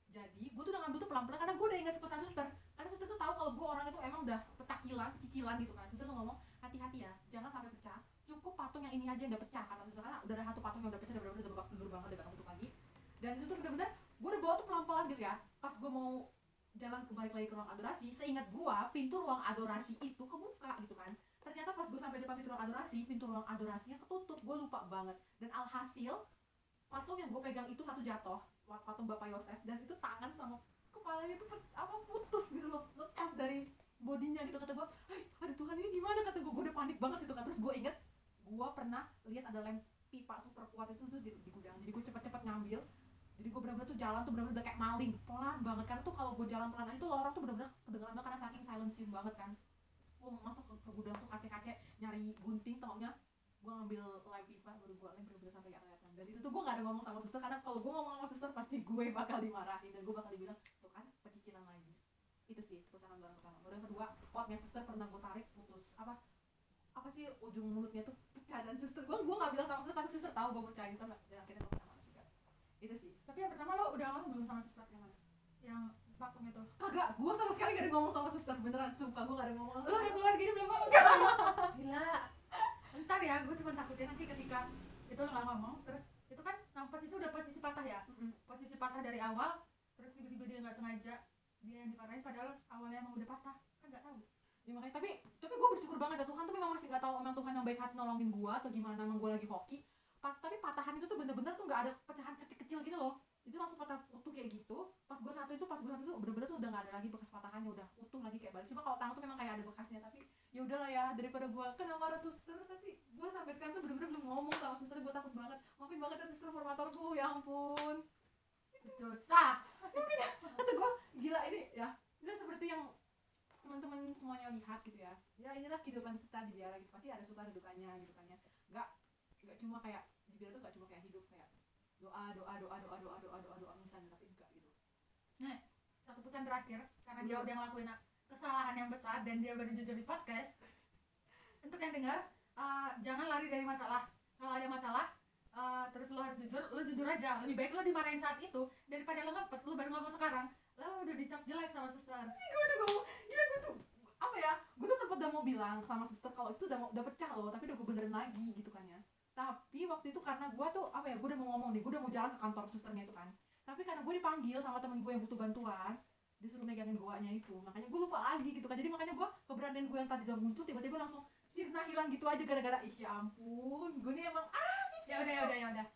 jadi gua tuh udah ngambil tuh pelan-pelan karena gua udah ingat pesan suster. Karena suster tuh tahu kalau gua orang itu emang udah petakilan cicilan gitu kan. Suster tuh ngomong hati-hati ya jangan sampai pecah cukup patung yang ini aja yang udah pecah karena udah ada satu patung yang udah pecah udah bener-bener udah udah gak bentuk lagi dan itu tuh bener-bener gue udah bawa tuh pelan-pelan gitu ya. Pas gue mau jalan ke balik lagi ke ruang adorasi seingat gue pintu ruang adorasi itu kebuka gitu kan. Ternyata pas gue sampai depan pintu ruang adorasi pintu ruang adorasinya ketutup. Gue lupa banget. Dan alhasil patung yang gue pegang itu satu jatuh patung bapak Yosef. Dan itu tangan sama kepalanya pe- apa putus gitu loh. Lepas dari bodinya gitu. Kata gue aduh Tuhan ini gimana? Kata gue gue udah panik banget situ kan. Terus gue inget gue pernah lihat ada lem pipa super kuat itu tuh di, gudang. Jadi gue cepet-cepet ngambil. Jadi gue bener-bener tuh jalan tuh bener-bener udah kayak maling. Pelan banget. Karena tuh kalau gue jalan pelan aja tuh lorong tuh bener-bener kedengeran banget karena saking silencium banget kan. Gue masuk ke, gudang tuh kace-kace nyari gunting taunya. Gue ngambil lem pipa baru gue lem bener-bener sampai gak kelihatan dan itu tuh gue gak ada ngomong sama suster karena kalau gue ngomong sama suster pasti gue bakal dimarahin dan gue bakal dibilang tuh kan pecicilan lagi. Itu sih perusahaan barang pertama baru yang kedua potnya suster pernah gue tarik putus apa apa sih ujung mulutnya tuh pecah dan suster gue gue gak bilang sama suster tapi suster tahu gue percaya gitu dan akhirnya gue kena juga. Itu sih. Tapi yang pertama lo udah ngomong belum sama suster yang mana? Yang vakum itu? Kagak gue sama sekali gak ada ngomong sama suster beneran. Sumpah gue gak ada ngomong lo udah keluar gini belum ngomong? Gila. Ntar ya gue cuma takutnya nanti ketika itu lo nggak ngomong terus itu kan nah, posisi udah posisi patah ya? Posisi patah dari awal terus tiba-tiba dia nggak sengaja dia yang diparahin padahal awalnya emang udah patah. Kan nggak tahu ya makanya. Tapi tapi gue bersyukur banget ya Tuhan. Tuh memang masih gak tahu emang Tuhan yang baik hati nolongin gue atau gimana emang gue lagi hoki. Pa- tapi patahan itu tuh bener-bener tuh gak ada pecahan kecil-kecil gitu loh. Itu langsung patah utuh kayak gitu. Pas gue satu itu pas gue satu itu bener-bener tuh udah gak ada lagi bekas patahannya udah utuh lagi kayak balik. Cuma kalau tangan tuh memang kayak ada bekasnya tapi ya udahlah ya daripada gue kena marah suster? Tapi gue sampai sekarang tuh bener-bener belum ngomong sama suster gue takut banget. Maafin banget ya suster formatorku ya ampun. Dosa. Kata gue gila ini ya. Ini seperti yang teman-teman semuanya lihat gitu ya. Ya inilah kehidupan kita di biara gitu. Pasti ada suka ada dukanya gitu kan ya. Nggak nggak cuma kayak di biara tuh nggak cuma kayak hidup kayak doa doa doa doa doa doa doa doa misalnya tapi enggak gitu. Satu pesan terakhir karena dia udah ngelakuin kesalahan yang besar dan dia baru jujur di podcast. Untuk yang dengar eh, jangan lari dari masalah. Kalau ada masalah eh, terus lo harus jujur lo jujur aja. Lebih baik lo dimarahin saat itu daripada lo ngempet lo baru ngomong sekarang lo udah dicap jelek sama suster. Gue tuh ngomong gila gue tuh apa ya gue tuh sempet udah mau bilang sama suster kalau itu udah mau udah pecah loh tapi udah gue benerin lagi gitu kan ya. Tapi waktu itu karena gue tuh apa ya gue udah mau ngomong nih gue udah mau jalan ke kantor susternya itu kan. Tapi karena gue dipanggil sama temen gue yang butuh bantuan disuruh megangin goanya itu. Makanya gue lupa lagi gitu kan. Jadi makanya gue keberanian gue yang tadi udah muncul tiba-tiba langsung sirna hilang gitu aja gara-gara ih ya ampun gue nih emang ah ya udah ya udah ya udah.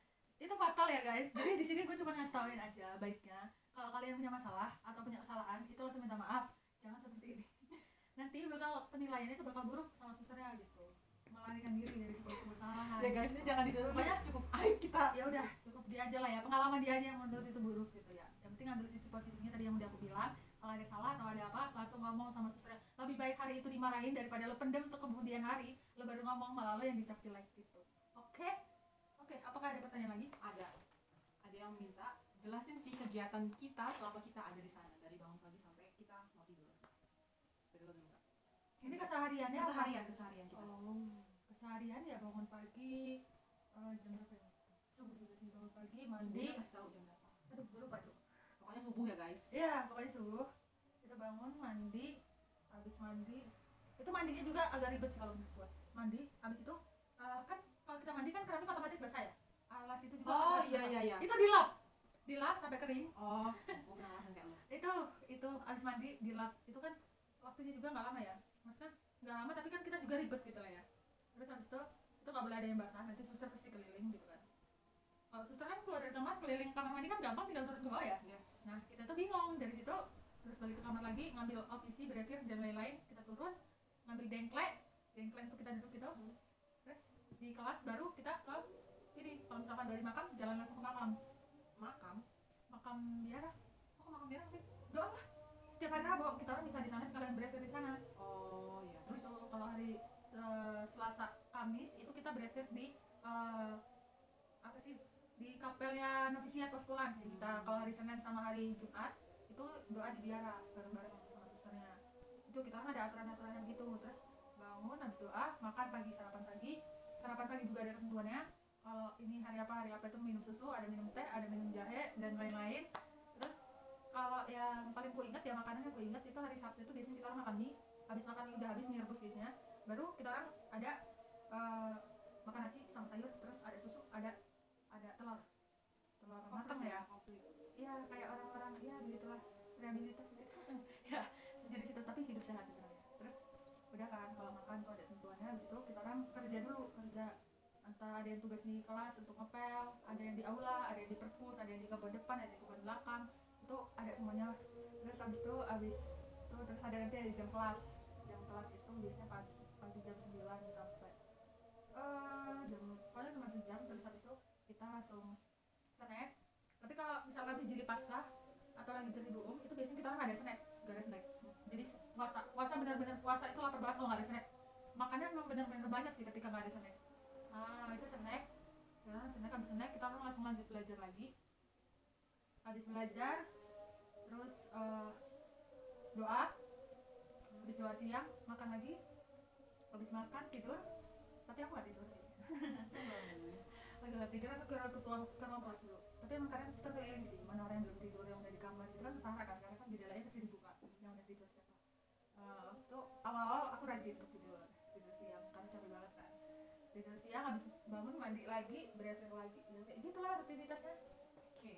Itu fatal ya guys. Jadi di sini gue cuma ngasih tauin aja baiknya kalau kalian punya masalah atau punya kesalahan itu langsung minta maaf. Jangan seperti ini. Nanti bakal penilaiannya itu bakal buruk sama susternya gitu. Melarikan diri dari sebuah kesalahan ya guys ini jangan ditiru Pokoknya- cukup aib kita. ya udah cukup dia aja lah ya. Pengalaman dia aja yang menurut itu buruk gitu ya. Yang penting ambil sisi positifnya tadi yang udah aku bilang. Kalau ada salah atau ada apa langsung ngomong sama susternya lebih baik hari itu dimarahin daripada lo pendem untuk kemudian hari lo baru ngomong malah lo yang dicap jelek gitu. Oke? Oke apakah ada pertanyaan lagi? Ada. Ada yang minta jelasin sih kegiatan kita selama kita ada di sana dari bangun pagi sampai kita mau tidur. Dari lo dulu Kak. ini kesehariannya apa? keseharian keseharian kita. Oh keseharian ya bangun pagi eh, jam berapa ya? Subuh juga sih bangun pagi mandi. Subuhnya kasih tahu jam berapa. Aduh gue lupa Cuk. pokoknya subuh ya guys. Iya, pokoknya subuh. Kita bangun mandi, habis mandi. Itu mandinya juga agak ribet sih kalau menurut gua. Mandi, habis itu eh, kan kalau kita mandi kan keramik otomatis basah ya. Alas itu juga oh iya iya iya. Itu dilap, dilap sampai kering. oh gue pernah ngerasain kayak lo Itu itu habis mandi dilap. Itu kan waktunya juga nggak lama ya. Maksudnya nggak lama tapi kan kita juga ribet gitu lah ya. Terus habis itu itu nggak boleh ada yang basah. Nanti suster pasti keliling gitu kan. Kalau suster kan keluar dari kamar keliling kamar mandi kan gampang tinggal turun ke bawah ya. yes Nah, kita tuh bingung dari situ terus balik ke kamar lagi ngambil OPC, brevir dan lain-lain kita turun ngambil dengkle dengkle itu kita duduk gitu terus di kelas baru kita ke ini kalau misalkan dari makam jalan langsung ke makam makam biara. Oh ke makam biara? Fit? doa lah. Setiap hari Rabu kita orang bisa di sana sekalian brevir di sana. Oh iya. Terus kalau hari eh, Selasa Kamis itu kita brevir di eh, apa sih? Di kapelnya novisiat Poskulan Jadi kita kalau hari Senin sama hari Jumat itu doa di biara bareng-bareng sama susternya. Itu kita kan ada aturan-aturannya gitu. Terus bangun habis doa makan pagi sarapan pagi. Sarapan pagi juga ada ketentuannya kalau ini hari apa hari apa itu minum susu ada minum teh ada minum jahe dan lain-lain. Terus kalau yang paling ku ingat ya makanan yang ku ingat itu hari Sabtu itu biasanya kita orang makan mie. Habis makan mie udah habis mie rebus biasanya. Baru kita orang ada eh, makan nasi sama sayur terus ada susu ada ada telur. Telur matang ya iya kayak orang-orang ya begitulah rehabilitas gitu. Ya sejenis itu tapi hidup sehat gitu namanya terus udah kan kalau makan tuh ada tentuannya. Habis itu kita orang kerja dulu kerja entah ada yang tugas di kelas untuk ngepel ada yang di aula ada yang di perpus ada yang di kebun depan ada yang di kebun belakang. Itu ada semuanya terus habis itu habis itu terus ada nanti ada jam kelas. Jam kelas itu biasanya pagi pagi jam 9 sampai eh jam pokoknya cuma sejam. Terus habis itu kita langsung snack tapi kalau misalkan di jili pasca atau lagi jili duum itu biasanya kita orang ada snack gak ada snack jadi puasa puasa benar-benar puasa itu lapar banget kalau nggak ada snack makannya memang benar-benar banyak sih ketika nggak ada snack ah itu snack. Ya snack habis snack kita langsung lanjut belajar lagi. Habis belajar terus eh, doa. Habis doa siang makan lagi. Habis makan tidur. Tapi aku gak tidur. Lagi gak tidur aku ke ruang ke ruang ke ruang kelas dulu. Tapi emang kadang suster keliling sih mana orang yang belum tidur yang udah di kamar itu kan ketara kan? Karena kan jendelanya pasti dibuka yang udah tidur siapa. Eh, itu awal-awal aku rajin untuk tidur tidur siang karena capek banget kan tidur siang habis bangun mandi lagi beraktivitas lagi ya, gitulah rutinitasnya Oke,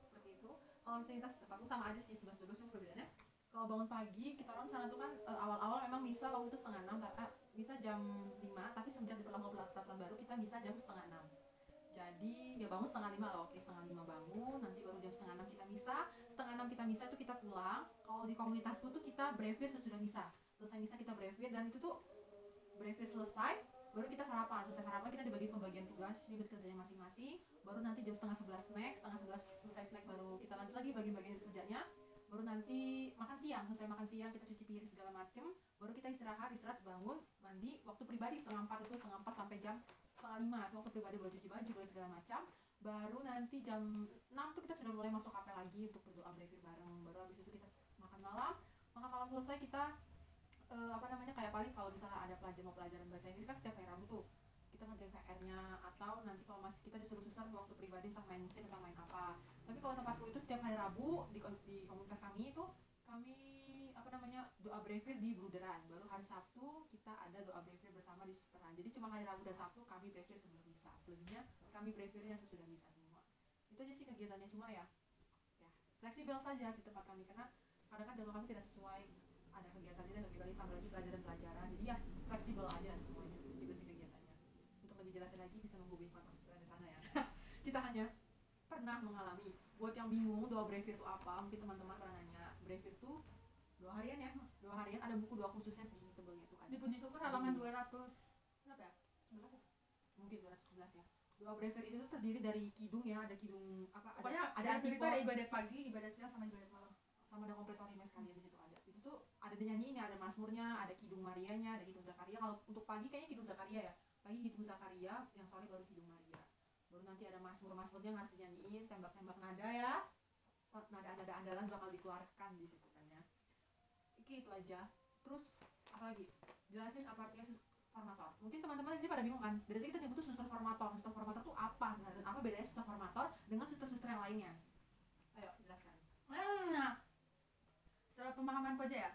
seperti itu. Kalau rutinitas tempatku sama aja sih 11 12 cuma perbedaannya. Kalau bangun pagi kita orang sana tuh kan eh, awal-awal memang bisa waktu itu setengah enam, tapi bisa jam 5 tapi semenjak diperlakukan peraturan baru kita bisa jam setengah enam. Jadi ya bangun setengah lima lah, oke setengah lima bangun, nanti baru jam setengah enam kita misa, setengah enam kita misa itu kita pulang. Kalau di komunitasku tuh kita brevier sesudah misa, selesai misa kita brevier dan itu tuh brevier selesai, baru kita sarapan. Selesai sarapan kita dibagi pembagian tugas unit kerjanya masing-masing. Baru nanti jam setengah sebelas snack setengah sebelas selesai snack baru kita lanjut lagi bagi-bagi kerjanya. Baru nanti makan siang selesai makan siang kita cuci piring segala macem. Baru kita istirahat istirahat bangun mandi waktu pribadi setengah empat itu setengah empat sampai jam setengah lima. Itu waktu pribadi baru cuci baju baru segala macam. Baru nanti jam enam tuh kita sudah mulai masuk kapel lagi untuk berdoa brevier bareng. Baru habis itu kita makan malam. Makan malam selesai kita eh, apa namanya kayak paling kalau misalnya ada pelajaran pelajaran bahasa Inggris kan setiap hari Rabu tuh kita ngerjain PR-nya atau nanti kalau masih kita disuruh susah waktu pribadi tentang main musik tentang main apa. Tapi kalau tempatku itu setiap hari Rabu di, di komunitas kami itu kami apa namanya doa brevier di Bruderan. Baru hari Sabtu kita ada doa brevier bersama di susteran. Jadi cuma hari Rabu dan Sabtu kami brevier sebelum misa. Selebihnya kami brevier yang sesudah misa semua. Itu aja sih kegiatannya. Cuma ya ya fleksibel saja di tempat kami. Karena kadang kan jadwal kami tidak sesuai ada kegiatan ini ada kegiatan ini tambah lagi pelajaran pelajaran jadi ya fleksibel aja semuanya. Itu sih kegiatannya. Untuk lebih jelasnya lagi bisa menghubungi kontak di sana ya. Kita hanya pernah mengalami. Buat yang bingung doa brevier itu apa? Mungkin teman-teman pernah nanya. Brevier itu dua harian ya? Dua harian ada buku doa khususnya sih tebelnya itu ada. Di puji syukur halaman 200 berapa ya? 11 ya? mungkin 211 ya. Doa brevier itu tuh terdiri dari kidung ya ada kidung apa ada pokoknya ada ada itu antipod, ada ibadat pagi ibadat siang sama ibadat malam. Sama ada kompletoriumnya sekalian di situ ada tuh ada dinyanyiinnya ada masmurnya ada kidung Marianya ada kidung Zakaria. Kalau untuk pagi kayaknya kidung Zakaria ya. Pagi kidung Zakaria yang sore baru kidung Maria. Baru nanti ada masmur masmurnya yang harus dinyanyiin tembak tembak nada ya. Nada nada andalan bakal dikeluarkan di situ kan ya. Oke, itu aja. Terus apa lagi? Jelasin apa artinya formator. Mungkin teman-teman ini pada bingung kan? Dari tadi kita nyebut tuh suster formator. Suster formator tuh apa? Sebenarnya dan apa bedanya suster formator dengan suster-suster yang lainnya? Ayo jelaskan. Nah sepemahamanku aja ya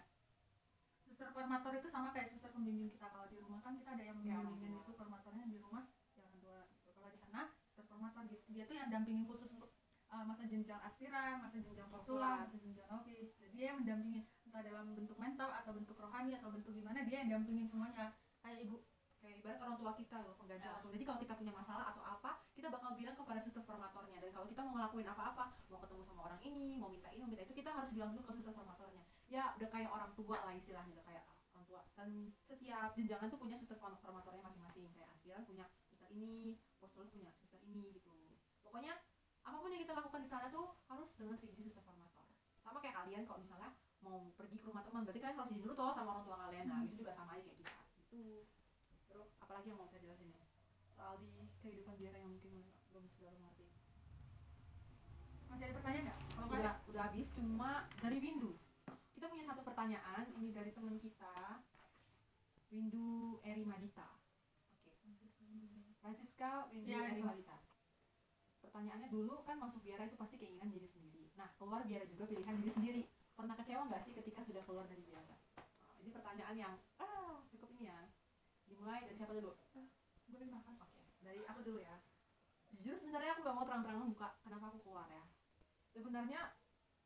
suster formator itu sama kayak suster pembimbing kita. Kalau di rumah kan kita ada yang Ya, membimbingin tua. itu formatornya di rumah ya orang tua kalau di sana suster formator gitu dia tuh yang dampingin khusus untuk uh, masa jenjang aspiran masa jenjang postulat masa jenjang novis jadi dia yang mendampingin entah dalam bentuk mental atau bentuk rohani atau bentuk gimana dia yang dampingin semuanya. Kayak ibu. Kayak ibarat orang tua kita loh pengganti Ya. orang tua. Jadi kalau kita punya masalah atau apa kita bakal bilang kepada suster formatornya. Dan kalau kita mau ngelakuin apa-apa mau ketemu sama orang ini mau minta ini mau minta itu kita harus bilang dulu ke suster formatornya ya udah kayak orang tua lah istilahnya udah kayak orang tua. Dan setiap jenjangan tuh punya suster form- formatornya masing-masing. Kayak aspiran punya suster ini postulat punya suster ini gitu. Pokoknya apa pun yang kita lakukan di sana tuh harus dengan seizin suster formator. Sama kayak kalian kalau misalnya mau pergi ke rumah teman berarti kalian harus izin dulu toh sama orang tua kalian. Nah Hmm. itu juga sama aja kayak kita. Gitu. Terus apalagi yang mau kita jelasin ya? Soal di kehidupan biara yang mungkin belum sudah mengerti. Masih ada pertanyaan nggak? Kalau ada? udah udah habis cuma dari Windu kita punya satu pertanyaan ini dari teman kita Windu Eri Madita oke. Francisca Windu Ya, Eri itu. Madita pertanyaannya dulu kan masuk biara itu pasti keinginan diri sendiri. Nah keluar biara juga pilihan diri sendiri. Pernah kecewa nggak sih ketika sudah keluar dari biara? Nah, ini pertanyaan yang ah cukup ini ya. Dimulai dari siapa dulu? Boleh makan. Oke, dari aku dulu ya. Jujur sebenarnya aku gak mau terang-terangan buka kenapa aku keluar ya. Sebenarnya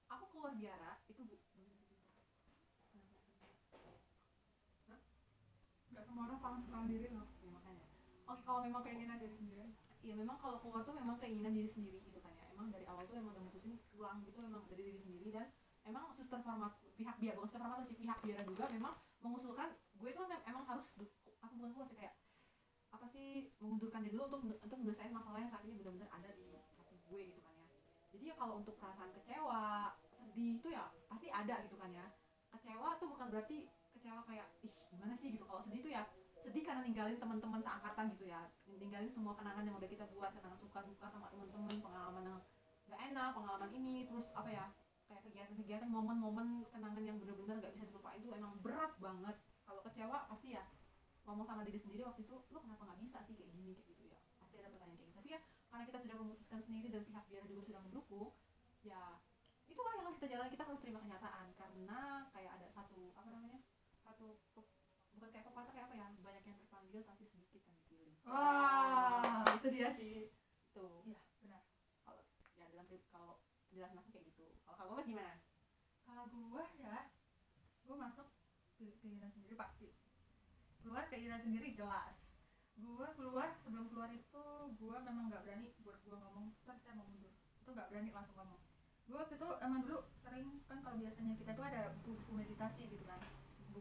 aku keluar biara itu bu. nggak semua orang paham tentang diri loh Ya, makanya. oke kalau memang keinginan diri sendiri Iya memang kalau keluar tuh memang keinginan diri sendiri gitu kan ya. Emang dari awal tuh emang udah mutusin pulang gitu memang dari diri sendiri dan emang suster format pihak biara bukan suster format sih pihak biara juga memang mengusulkan gue kan emang harus apa bukan keluar sih kayak apa sih mengundurkan diri dulu untuk untuk menyelesaikan masalah yang saat ini benar-benar ada di hati gue gitu kan ya. Jadi ya kalau untuk perasaan kecewa, sedih itu ya pasti ada gitu kan ya. Kecewa tuh bukan berarti kecewa kayak ih gimana sih? gitu. Kalau sedih tuh ya sedih karena ninggalin teman-teman seangkatan gitu ya. Ninggalin semua kenangan yang udah kita buat kenangan suka duka sama teman-teman pengalaman yang gak enak pengalaman ini terus apa ya kayak kegiatan-kegiatan momen-momen kenangan yang bener-bener gak bisa dilupain itu emang berat banget. Kalau kecewa pasti ya ngomong sama diri sendiri waktu itu lo kenapa nggak bisa sih kayak gini? kayak gitu ya. Pasti ada pertanyaan kayak gitu. Tapi ya karena kita sudah memutuskan sendiri dan pihak biara juga sudah mendukung ya itulah yang harus kita jalan kita harus terima kenyataan karena kayak ada satu apa namanya satu bukan kayak pepatah kayak apa ya? Banyak yang terpanggil tapi sedikit yang dipilih. Wah. itu dia sih. Itu. Iya benar. Kalau ya dalam kalau penjelasan aku kayak gitu. Kalau kamu mas gimana? Kalau gua ya gua masuk ke- keinginan sendiri pasti. Keluar keinginan sendiri jelas. Gua keluar sebelum keluar itu gua memang nggak berani buat gua ngomong setelah saya mau mundur. Itu nggak berani langsung ngomong. Gua waktu itu emang dulu sering kan kalau biasanya kita tuh ada buku meditasi gitu kan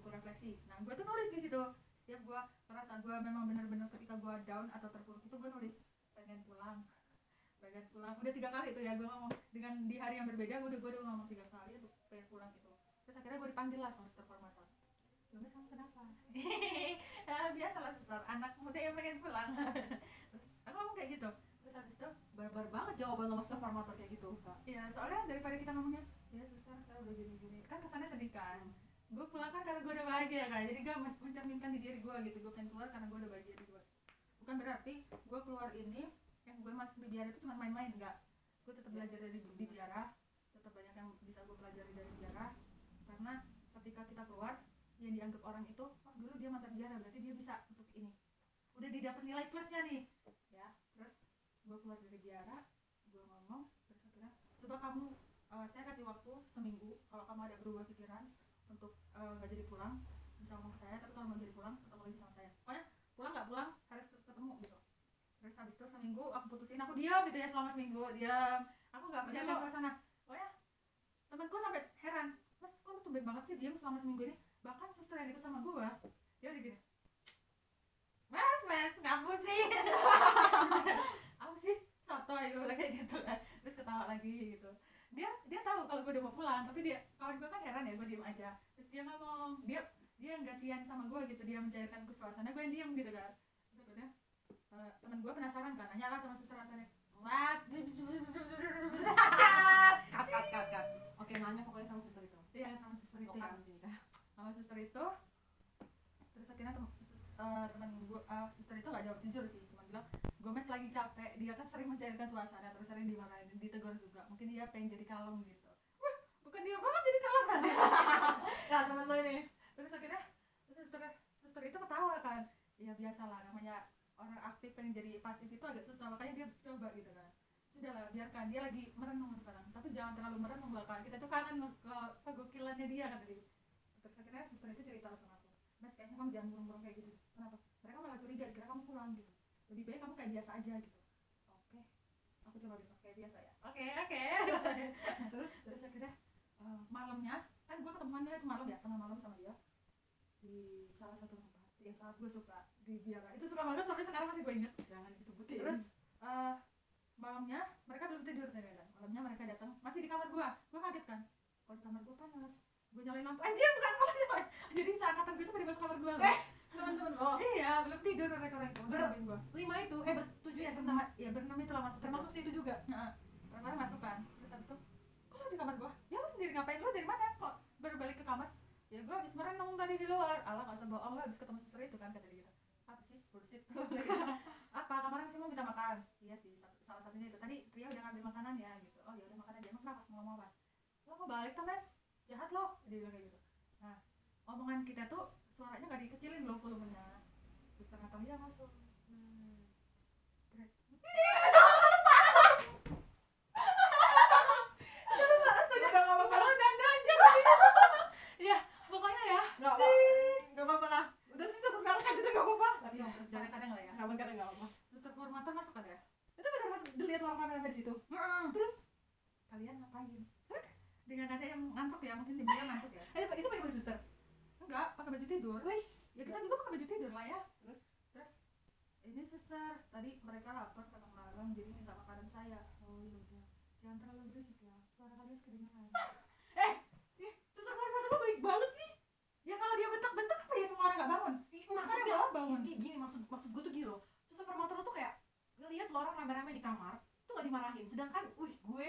buku refleksi. Nah gua tuh nulis di situ. Setiap gua merasa gua memang benar-benar ketika gua down atau terpuruk itu gua nulis pengen pulang. Pengen pulang. Udah tiga kali tuh ya gua ngomong. Dengan di hari yang berbeda gua udah gua udah ngomong tiga kali itu pengen pulang itu terus akhirnya gua dipanggil lah sama suster formator Lumes kamu kenapa? ya, biasa lah suster, anak muda yang pengen pulang. Terus aku ngomong kayak gitu. Terus habis itu, barbar banget jawaban lo mas formator kayak gitu kak. Ya soalnya daripada kita ngomongnya Ya suster, saya udah gini-gini. Kan kesannya sedih kan Gue pulang kan karena gue udah bahagia kan Jadi gue men- mencerminkan di diri gue gitu. Gue pengen keluar karena gue udah bahagia di gue Bukan berarti gue keluar ini Yang gue masuk di biara itu cuma main-main, enggak Gue tetap belajar dari di biara Tetap banyak yang bisa gue pelajari dari biara Karena ketika kita keluar yang dianggap orang itu oh dulu dia mantan biara berarti dia bisa untuk ini. Udah didapat nilai plusnya nih. Ya terus gue keluar dari biara gue ngomong terus akhirnya coba kamu eh, saya kasih waktu seminggu kalau kamu ada berubah pikiran untuk eh, nggak jadi pulang bisa ngomong ke saya tapi kalau mau jadi pulang ketemu lagi sama saya. Pokoknya pulang nggak pulang harus ketemu gitu. Terus habis itu seminggu aku putusin aku diam gitu ya selama seminggu diam. Aku nggak percaya suasana. Pokoknya temanku sampai heran mas kok lu tumben banget sih diam selama seminggu ini? Bahkan suster yang deket sama gua dia udah gini mas mas ngapu sih apa sih? Soto itu kayak gitu kan. Terus ketawa lagi gitu dia dia tahu kalau gue udah mau pulang tapi dia kawan gue kan heran ya gue diem aja. Terus dia ngomong dia dia yang gantian sama gue gitu dia mencairkan ke suasana gue yang diem gitu kan. Terus akhirnya eh, temen gue penasaran kan nanya lah sama suster Antonia what? Kat kat kat kat oke nanya pokoknya sama suster itu. Iya sama suster itu ya. kak sama suster itu terus akhirnya tem eh, teman gue eh, suster itu gak jawab jujur sih cuma bilang Gomez lagi capek. Dia kan sering mencairkan suasana terus sering dimarahin ditegur juga. Mungkin dia pengen jadi kalem gitu. Bukan dia banget jadi kalem. Ya temen lo ini. Terus akhirnya terus suster suster itu ketawa kan. Ya biasalah. Namanya orang aktif pengen jadi pasif itu agak susah. Makanya dia coba gitu kan. Sudahlah biarkan. Dia lagi merenung sekarang. Tapi jangan terlalu merenung bakal kita tuh kangen ke kegokilannya dia kan tadi terus akhirnya suster itu cerita sama aku. Mas kayaknya kamu jangan murung-murung kayak gitu kenapa? Mereka malah curiga. Kira kamu pulang gitu lebih baik kamu kayak biasa aja gitu. Oke aku coba besok kayak biasa ya. Oke oke. Terus terus akhirnya eh, malamnya kan gue ketemuannya itu malam ya tengah malam sama dia. Di salah satu tempat yang sangat gue suka di biara. Itu suka banget sampai sekarang masih gue inget jangan disebutin. Terus eh, malamnya mereka belum tidur ternyata malamnya mereka datang masih di kamar gue gue kaget kan? Kok di kamar gue panas. Gue nyalain lampu. Anjir bukan panas jadi seangkatan gue tuh pada masuk kamar gue teman-teman oh. Iya belum tidur itu Ber- lima itu eh bertujuh iya ya berenam iya berenam itu lah masuk. Termasuk si itu juga orang-orang masuk kan. Terus habis itu kok lo di kamar gua? Ya lo sendiri ngapain? Lo dari mana? Kok baru balik ke kamar? Ya gua habis merenung tadi di luar. Alah gak usah bohong lo habis ketemu suster itu kan kata dia gitu. Apa sih? Bullshit. Apa? Kemarin sih mau minta makan? Iya sih salah satunya itu. Tadi Pria udah ngambil makanan ya gitu. Oh ya udah makan aja. Emang kenapa? Mau ngomong apa? Lo mau balik tuh mes? Jahat lo. Dia bilang kayak gitu. Nah omongan kita tuh suaranya nggak dikecilin loh volumenya. Terus ternyata dia ya, ya. Iya, ya. masuk ya? terus? Kalian ngapain? Dengan ada yang ngantuk ya mungkin dibilang ngantuk baju tidur. Wes. Ya kita juga pakai baju tidur lah ya. Terus terus? Ini suster tadi mereka lapar kata malam jadi minta makanan saya. Oh iya udah. Jangan terlalu berisik ya. Suara kalian kedengeran. Eh suster formator lo baik banget sih? Ya kalau dia bentak-bentak apa ya semua orang nggak bangun? Maksudnya bangun. gini, gini maksud maksud gue tuh gini loh. Suster lo tuh kayak ngelihat lo orang rame-rame di kamar tuh gak dimarahin. Sedangkan wih gue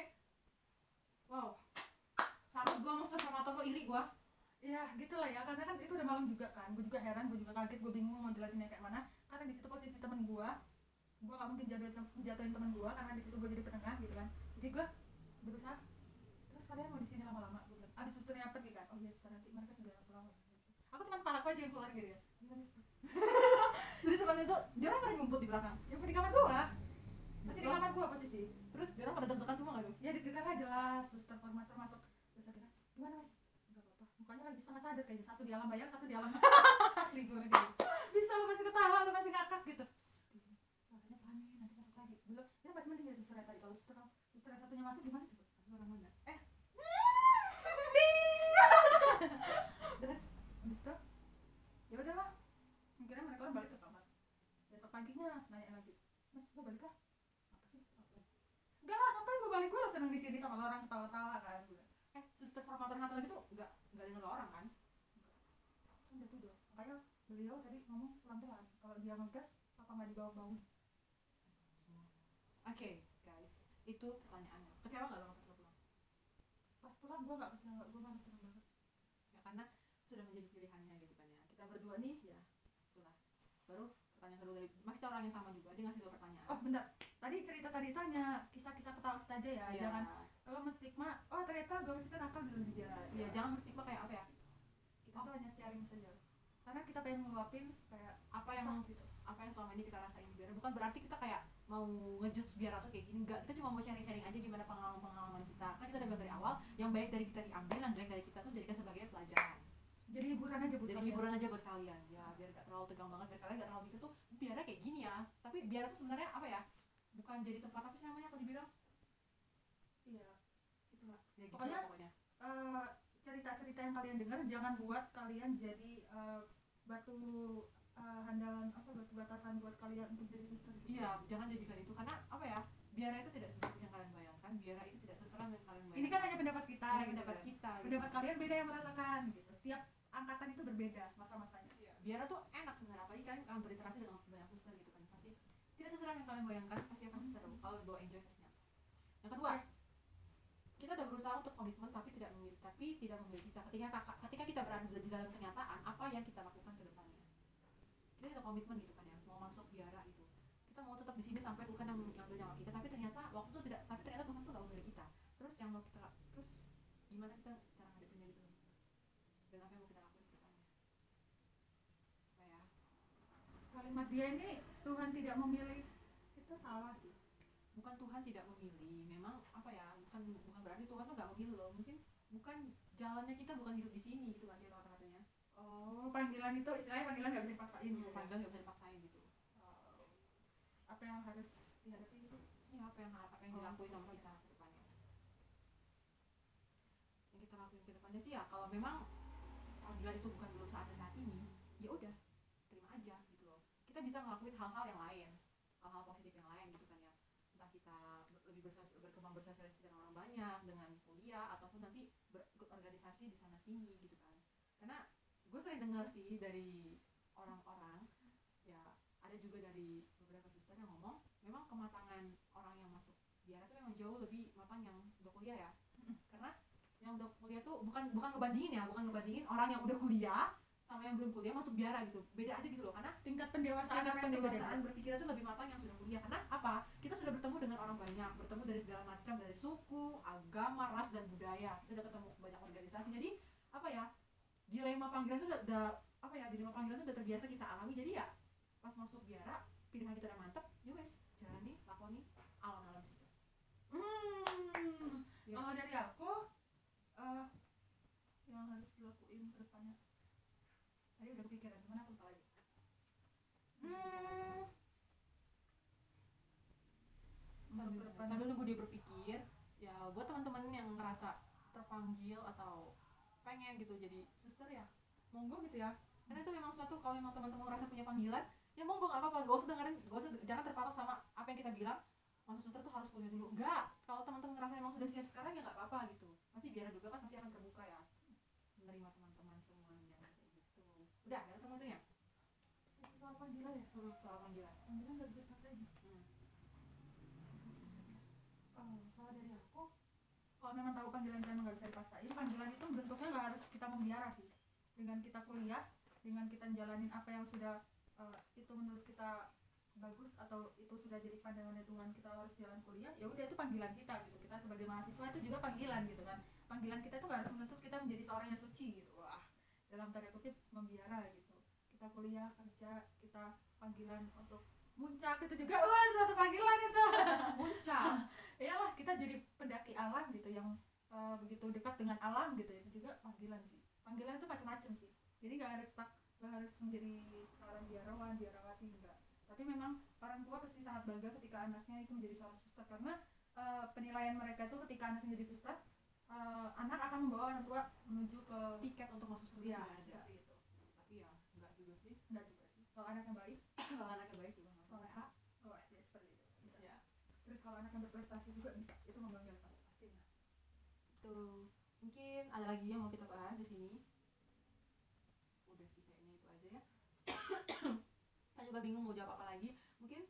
wow. Salut gue sama suster lo iri gue ya gitu lah ya. Karena kan itu udah malam juga kan. Gue juga heran gue juga kaget gue bingung mau jelasinnya kayak mana. Karena di situ posisi temen gue gue gak mungkin jatuhin, jatuhin temen gue karena di situ gue jadi penengah gitu kan. Jadi gue berusaha terus kalian mau di sini lama-lama? Gue bilang abis susternya pergi kan. Oh iya suster nanti mereka segera pulang. Aku cuma palaku aja yang keluar gitu ya. Jadi teman itu dia orang pada ngumpul di belakang. Yang di kamar gua. Masih di kamar gua posisi. Terus dia orang pada deg-degan semua gak tuh? Ya deg-degan aja jelas. Suster formator masuk terus akhirnya gimana mas mukanya lagi setengah sadar kayaknya. Satu di alam bayang satu di alam asli gue gitu bisa lo masih ketawa lo masih ngakak gitu. Suaranya panik nanti masuk lagi. Belum. Ini masih mending ya suster tadi. Kalau suster suster satunya masuk gimana coba? Suara mana? Eh. Terus habis itu ya udahlah. Akhirnya mereka orang balik ke kamar. Besok paginya nanya lagi mas gue balik kah? Apa sih? Enggak lah ngapain gue balik? Gue lo seneng di sini sama orang ketawa-tawa kan gue formator ngatain lagi tuh nggak nggak denger lo orang kan? Kan udah tidur makanya beliau tadi ngomong pelan-pelan. Kalau dia ngegas apa nggak dibawa bangun oke guys. Itu pertanyaannya. Kecewa nggak lo pas pulang pas pulang gue nggak kecewa. Gue malah seneng banget. Ya karena sudah menjadi pilihannya gitu kan ya. Kita berdua nih ya itulah. Baru pertanyaan kedua dari masih orang yang sama juga. Dia ngasih dua pertanyaan. Oh bentar. Tadi cerita tadi tanya kisah-kisah ketawa kita aja ya Iya. jangan kalau menstigma oh ternyata gak itu nakal di dia ya jangan menstigma kayak apa ya? Kita tuh hanya sharing saja. Karena kita pengen ngeluapin kayak apa yang gitu. apa yang selama ini kita rasain biar bukan berarti kita kayak mau ngejudge biar atau kayak gini enggak. Kita cuma mau sharing-sharing aja gimana pengalaman-pengalaman kita. Kan kita udah bilang dari awal yang baik dari kita diambil yang jelek dari kita tuh jadikan sebagai pelajaran. Jadi hiburan aja buat jadi kalian. hiburan aja buut kalian. Ya biar gak terlalu tegang banget biar kalian gak terlalu mikir tuh biarnya kayak gini ya. Tapi biar tuh sebenarnya apa ya? Bukan jadi tempat apa sih namanya kalau dibilang? iya ya gitu Pokoknya- pokoknya Eh, cerita-cerita yang kalian dengar jangan buat kalian jadi eh, batu eh, handalan apa batu batasan buat kalian untuk jadi suster gitu. iya jangan jadikan itu karena apa ya biara itu tidak seburuk yang kalian bayangkan biara itu tidak seseram yang kalian bayangkan Ini kan hanya pendapat kita, Hanya gitu pendapat kan. kita gitu. Pendapat kalian beda yang merasakan gitu. Setiap angkatan itu berbeda masa-masanya. Iya, biara tuh enak sebenarnya apalagi kalian akan berinteraksi dengan banyak suster gitu kan pasti tidak seseram yang kalian bayangkan pasti akan seseru kalau bawa enjoy pastinya yang kedua kita udah berusaha untuk komitmen tapi tidak memiliki tapi tidak memiliki kita ketika kakak ketika kita berada di dalam kenyataan apa yang kita lakukan ke depannya? Kita sudah komitmen gitu kan ya mau masuk biara gitu. Kita mau tetap di sini sampai Tuhan yang mengambil nyawa kita tapi ternyata waktu itu tidak tapi ternyata Tuhan tuh gak memilih kita. Terus yang mau kita terus gimana kita cara ngadepinnya gitu? Dan apa yang mau kita lakukan ke depannya? Apa ya? Kalimat dia ini Tuhan tidak memilih itu salah sih. bukan Tuhan tidak memilih memang apa ya bukan bukan berarti Tuhan tuh nggak memilih loh mungkin bukan jalannya kita bukan hidup di sini gitu nggak sih kata-katanya Oh, panggilan itu istilahnya panggilan nggak bisa dipaksain gitu. ya. panggilan nggak bisa dipaksain gitu Oh. Apa yang harus dihadapi gitu? ini apa yang apa yang Oh. dilakuin sama kita ke depannya yang kita lakuin ke depannya sih ya kalau memang panggilan itu bukan belum saatnya saat ini ya udah terima aja gitu loh kita bisa ngelakuin hal-hal yang lain hal-hal positif yang lain gitu kan ya entah kita lebih bersos- berkembang bersosialisasi dengan orang banyak dengan kuliah ataupun nanti berikut organisasi di sana sini gitu kan. Karena gue sering dengar sih dari orang-orang ya ada juga dari beberapa suster yang ngomong memang kematangan orang yang masuk biara itu memang jauh lebih matang yang udah kuliah ya. Karena yang udah kuliah tuh bukan bukan ngebandingin ya bukan ngebandingin orang yang udah kuliah sama yang belum kuliah masuk biara gitu. Beda aja gitu loh karena Tingkat pendewasaan tingkat itu pendewasaan berpikirnya tuh lebih matang yang sudah kuliah. Karena apa? Kita sudah bertemu dengan orang banyak bertemu dari segala macam dari suku agama ras dan budaya. Kita udah ketemu banyak organisasi. Jadi apa ya dilema panggilan tuh udah, udah apa ya dilema panggilan tuh udah terbiasa kita alami. Jadi ya pas masuk biara pilihan kita udah mantep ya wes jalani lakoni alam-alam situ. Hmm. Ya. Kalau dari aku eh yang harus dilakuin ke depannya. Tadi udah kepikiran, gimana aku lupa lagi. Hmm. Sambil, nunggu dia berpikir ya buat teman-teman yang ngerasa terpa terpanggil atau pengen gitu jadi suster ya? monggo gitu ya. Karena itu memang suatu kalau memang teman-teman merasa punya panggilan ya monggo nggak apa-apa. Gak usah dengerin gak usah jangan terpatok sama apa yang kita bilang. Masuk suster tuh harus kuliah dulu. Enggak kalau teman-teman ngerasa memang sudah siap sekarang ya nggak apa-apa gitu. Pasti biara juga kan pasti akan terbuka ya menerima teman-teman semuanya kayak gitu udah ada kamu itu ya soal panggilan ya? Hmm, soal panggilan. Panggilan nggak bisa dipaksain Hmm. Oh, kalau dari aku kalau memang tahu panggilan kita nggak bisa dipaksain panggilan itu bentuknya nggak harus kita membiara sih. Dengan kita kuliah dengan kita jalanin apa yang sudah eh, itu menurut kita bagus atau itu sudah jadi pandangan Tuhan kita harus jalan kuliah ya udah itu panggilan kita gitu. Kita sebagai mahasiswa itu juga panggilan gitu kan. Panggilan kita tuh nggak harus menuntut kita menjadi seorang yang suci gitu dalam tanda kutip membiara gitu. Kita kuliah kerja kita panggilan untuk muncak itu juga. Wah suatu panggilan itu. Muncak? Iyalah kita jadi pendaki alam gitu yang eh, begitu dekat dengan alam gitu. Itu juga panggilan sih. Panggilan itu macam-macam sih. Jadi nggak harus tak nggak harus menjadi seorang biarawan biarawati enggak tapi memang orang tua pasti sangat bangga ketika anaknya itu menjadi seorang suster. Karena eh, penilaian mereka itu ketika anaknya jadi suster eh, anak akan membawa orang tua menuju ke tiket untuk masuk surga ya ada. itu. Tapi ya enggak juga sih. Enggak juga sih. Kalau anaknya baik. Kalau anaknya baik juga nggak soleha oh ya seperti itu. Bisa. Ya terus kalau anaknya berprestasi juga bisa. Itu membanggakan pastinya Tuh, mungkin ada lagi yang mau kita bahas di sini. Udah sih kayaknya itu aja ya. kita juga bingung mau jawab apa lagi. Mungkin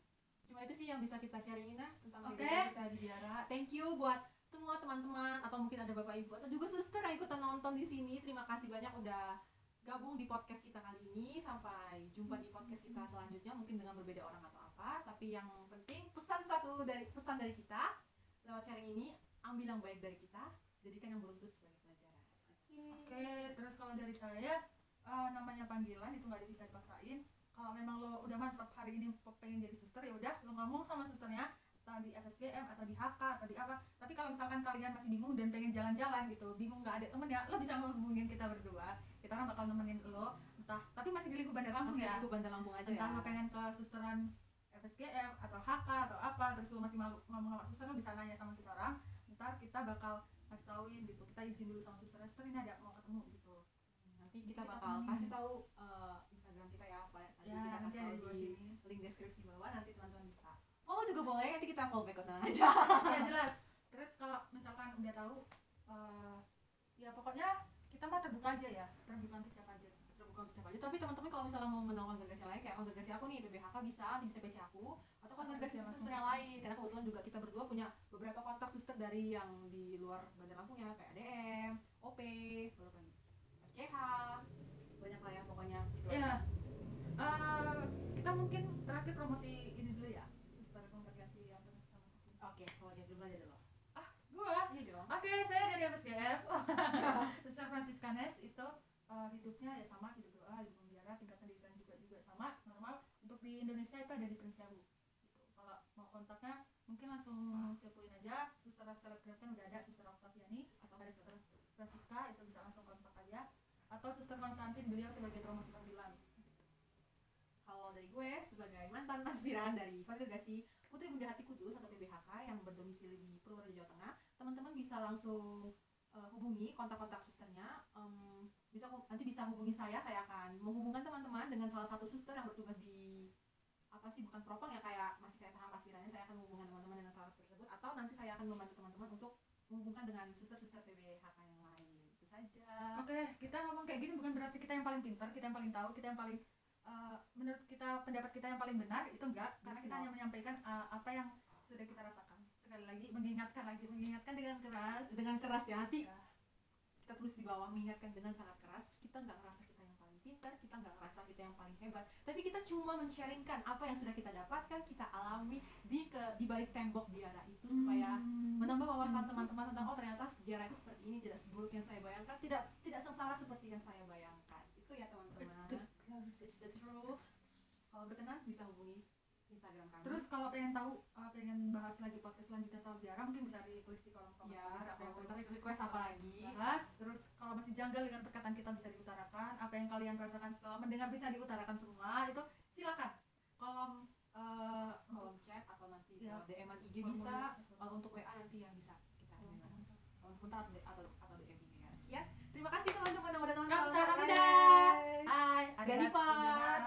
cuma itu sih yang bisa kita sharingin ya tentang kegiatan kita di Biara. Thank you buat semua teman-teman atau mungkin ada bapak ibu atau juga suster yang ikutan nonton di sini. Terima kasih banyak udah gabung di podcast kita kali ini. Sampai jumpa di podcast kita selanjutnya mungkin dengan berbeda orang atau apa. Tapi yang penting pesan satu dari pesan dari kita lewat sharing ini ambil yang baik dari kita jadikan yang itu sebagai pelajaran oke Oke, terus kalau dari saya eh, namanya panggilan itu nggak bisa dipaksain. Kalau memang lo udah mantap hari ini pe- pengen jadi suster ya udah lo ngomong sama susternya atau di FSGM atau di HK atau di apa. Tapi kalau misalkan kalian masih bingung dan pengen jalan-jalan gitu, bingung nggak ada temennya, lo bisa menghubungin kita berdua. Kita orang bakal nemenin lo, entah tapi masih di lingkup Bandar Lampung Masih ya. aku Bandar Lampung aja Entah ya lo pengen ke susteran FSGM atau HK atau apa, terus lo masih ngomong sama suster lo bisa nanya sama kita orang. Ntar kita bakal kasih tauin gitu, kita izin dulu sama suster, suster ini ada mau ketemu gitu. nanti kita Kita bakal kasih tahu eh, Instagram kita ya apa tadi Ya, kita kasih tahu di sini. link deskripsi bawah nanti oh juga boleh nanti kita follow back tenang aja. Ya jelas. Terus kalau misalkan udah tahu eh, ya pokoknya kita mah terbuka aja ya. Terbuka untuk siapa aja. Terbuka untuk siapa aja. Tapi teman-teman kalau misalnya mau mengenal kongregasi lain kayak kongregasi aku nih BBHK bisa bisa PC aku atau Bisa suster langsung. yang lain. Karena kebetulan juga kita berdua punya beberapa kontak suster dari yang di luar Bandar Lampung ya kayak ADM, OP, beberapa FCH banyak lah ya pokoknya. Gitu ya aja. eh, kita mungkin terakhir promosi ini dulu ya suster kongregasi yang sama sakit oke kalau dia dulu aja dulu ah gua. Iya dong. Oke saya dari MSGF suster Franciscanes itu eh, hidupnya ya sama hidup doa hidup membiara tingkat pendidikan juga juga sama normal. Untuk di Indonesia itu ada di Prinsiabu gitu. Kalau mau kontaknya mungkin langsung kepoin aja. Suster selebgram kan udah ada suster Octaviani atau dari suster Francisca itu bisa langsung kontak aja. Atau suster Konstantin beliau sebagai promosi panggilan. Kalau dari gue sebagai mantan aspiran dari kongregasi Putri Bunda Hati Kudus atau PBHK yang berdomisili di Purworejo Jawa Tengah teman-teman bisa langsung eh, hubungi kontak-kontak susternya Em, bisa nanti bisa hubungi saya saya akan menghubungkan teman-teman dengan salah satu suster yang bertugas di apa sih bukan propang ya kayak masih kayak tahap aspirannya saya akan menghubungkan teman-teman dengan salah satu tersebut atau nanti saya akan membantu teman-teman untuk menghubungkan dengan suster-suster PBHK yang lain itu saja Oke, kita ngomong kayak gini bukan berarti kita yang paling pintar, kita yang paling tahu, kita yang paling eh, menurut kita pendapat kita yang paling benar itu enggak, karena kita hanya menyampaikan eh, apa yang sudah kita rasakan. Sekali lagi mengingatkan lagi, mengingatkan dengan keras. dengan keras ya nanti Ya, kita tulis di bawah mengingatkan dengan sangat keras kita nggak ngerasa kita yang paling pintar kita nggak ngerasa kita yang paling hebat tapi kita cuma men-sharingkan apa yang sudah kita dapatkan kita alami di ke di balik tembok biara itu supaya Hmm. menambah wawasan Hmm. teman-teman tentang oh ternyata biara itu seperti ini tidak seburuk yang saya bayangkan tidak tidak sengsara seperti yang saya bayangkan itu ya teman-teman the- it's the truth. kalau berkenan bisa hubungi Instagram kami Terus kalau pengen tahu, eh, pengen bahas lagi podcast selanjutnya soal biara, mungkin bisa ditulis di kolom komentar. ya apa yang komentar request apa lagi? Bahas terus kalau masih janggal dengan perkataan kita bisa diutarakan apa yang kalian rasakan setelah mendengar bisa diutarakan semua itu silakan. Kolom untuk kolom chat atau nanti Ya. DM-an IG bisa kalau untuk WA nanti yang bisa kita kolom komentar. Atau atau DM ini ya. Terima kasih teman-teman yang udah nonton. Kamsahamnida. Hai, Ganifan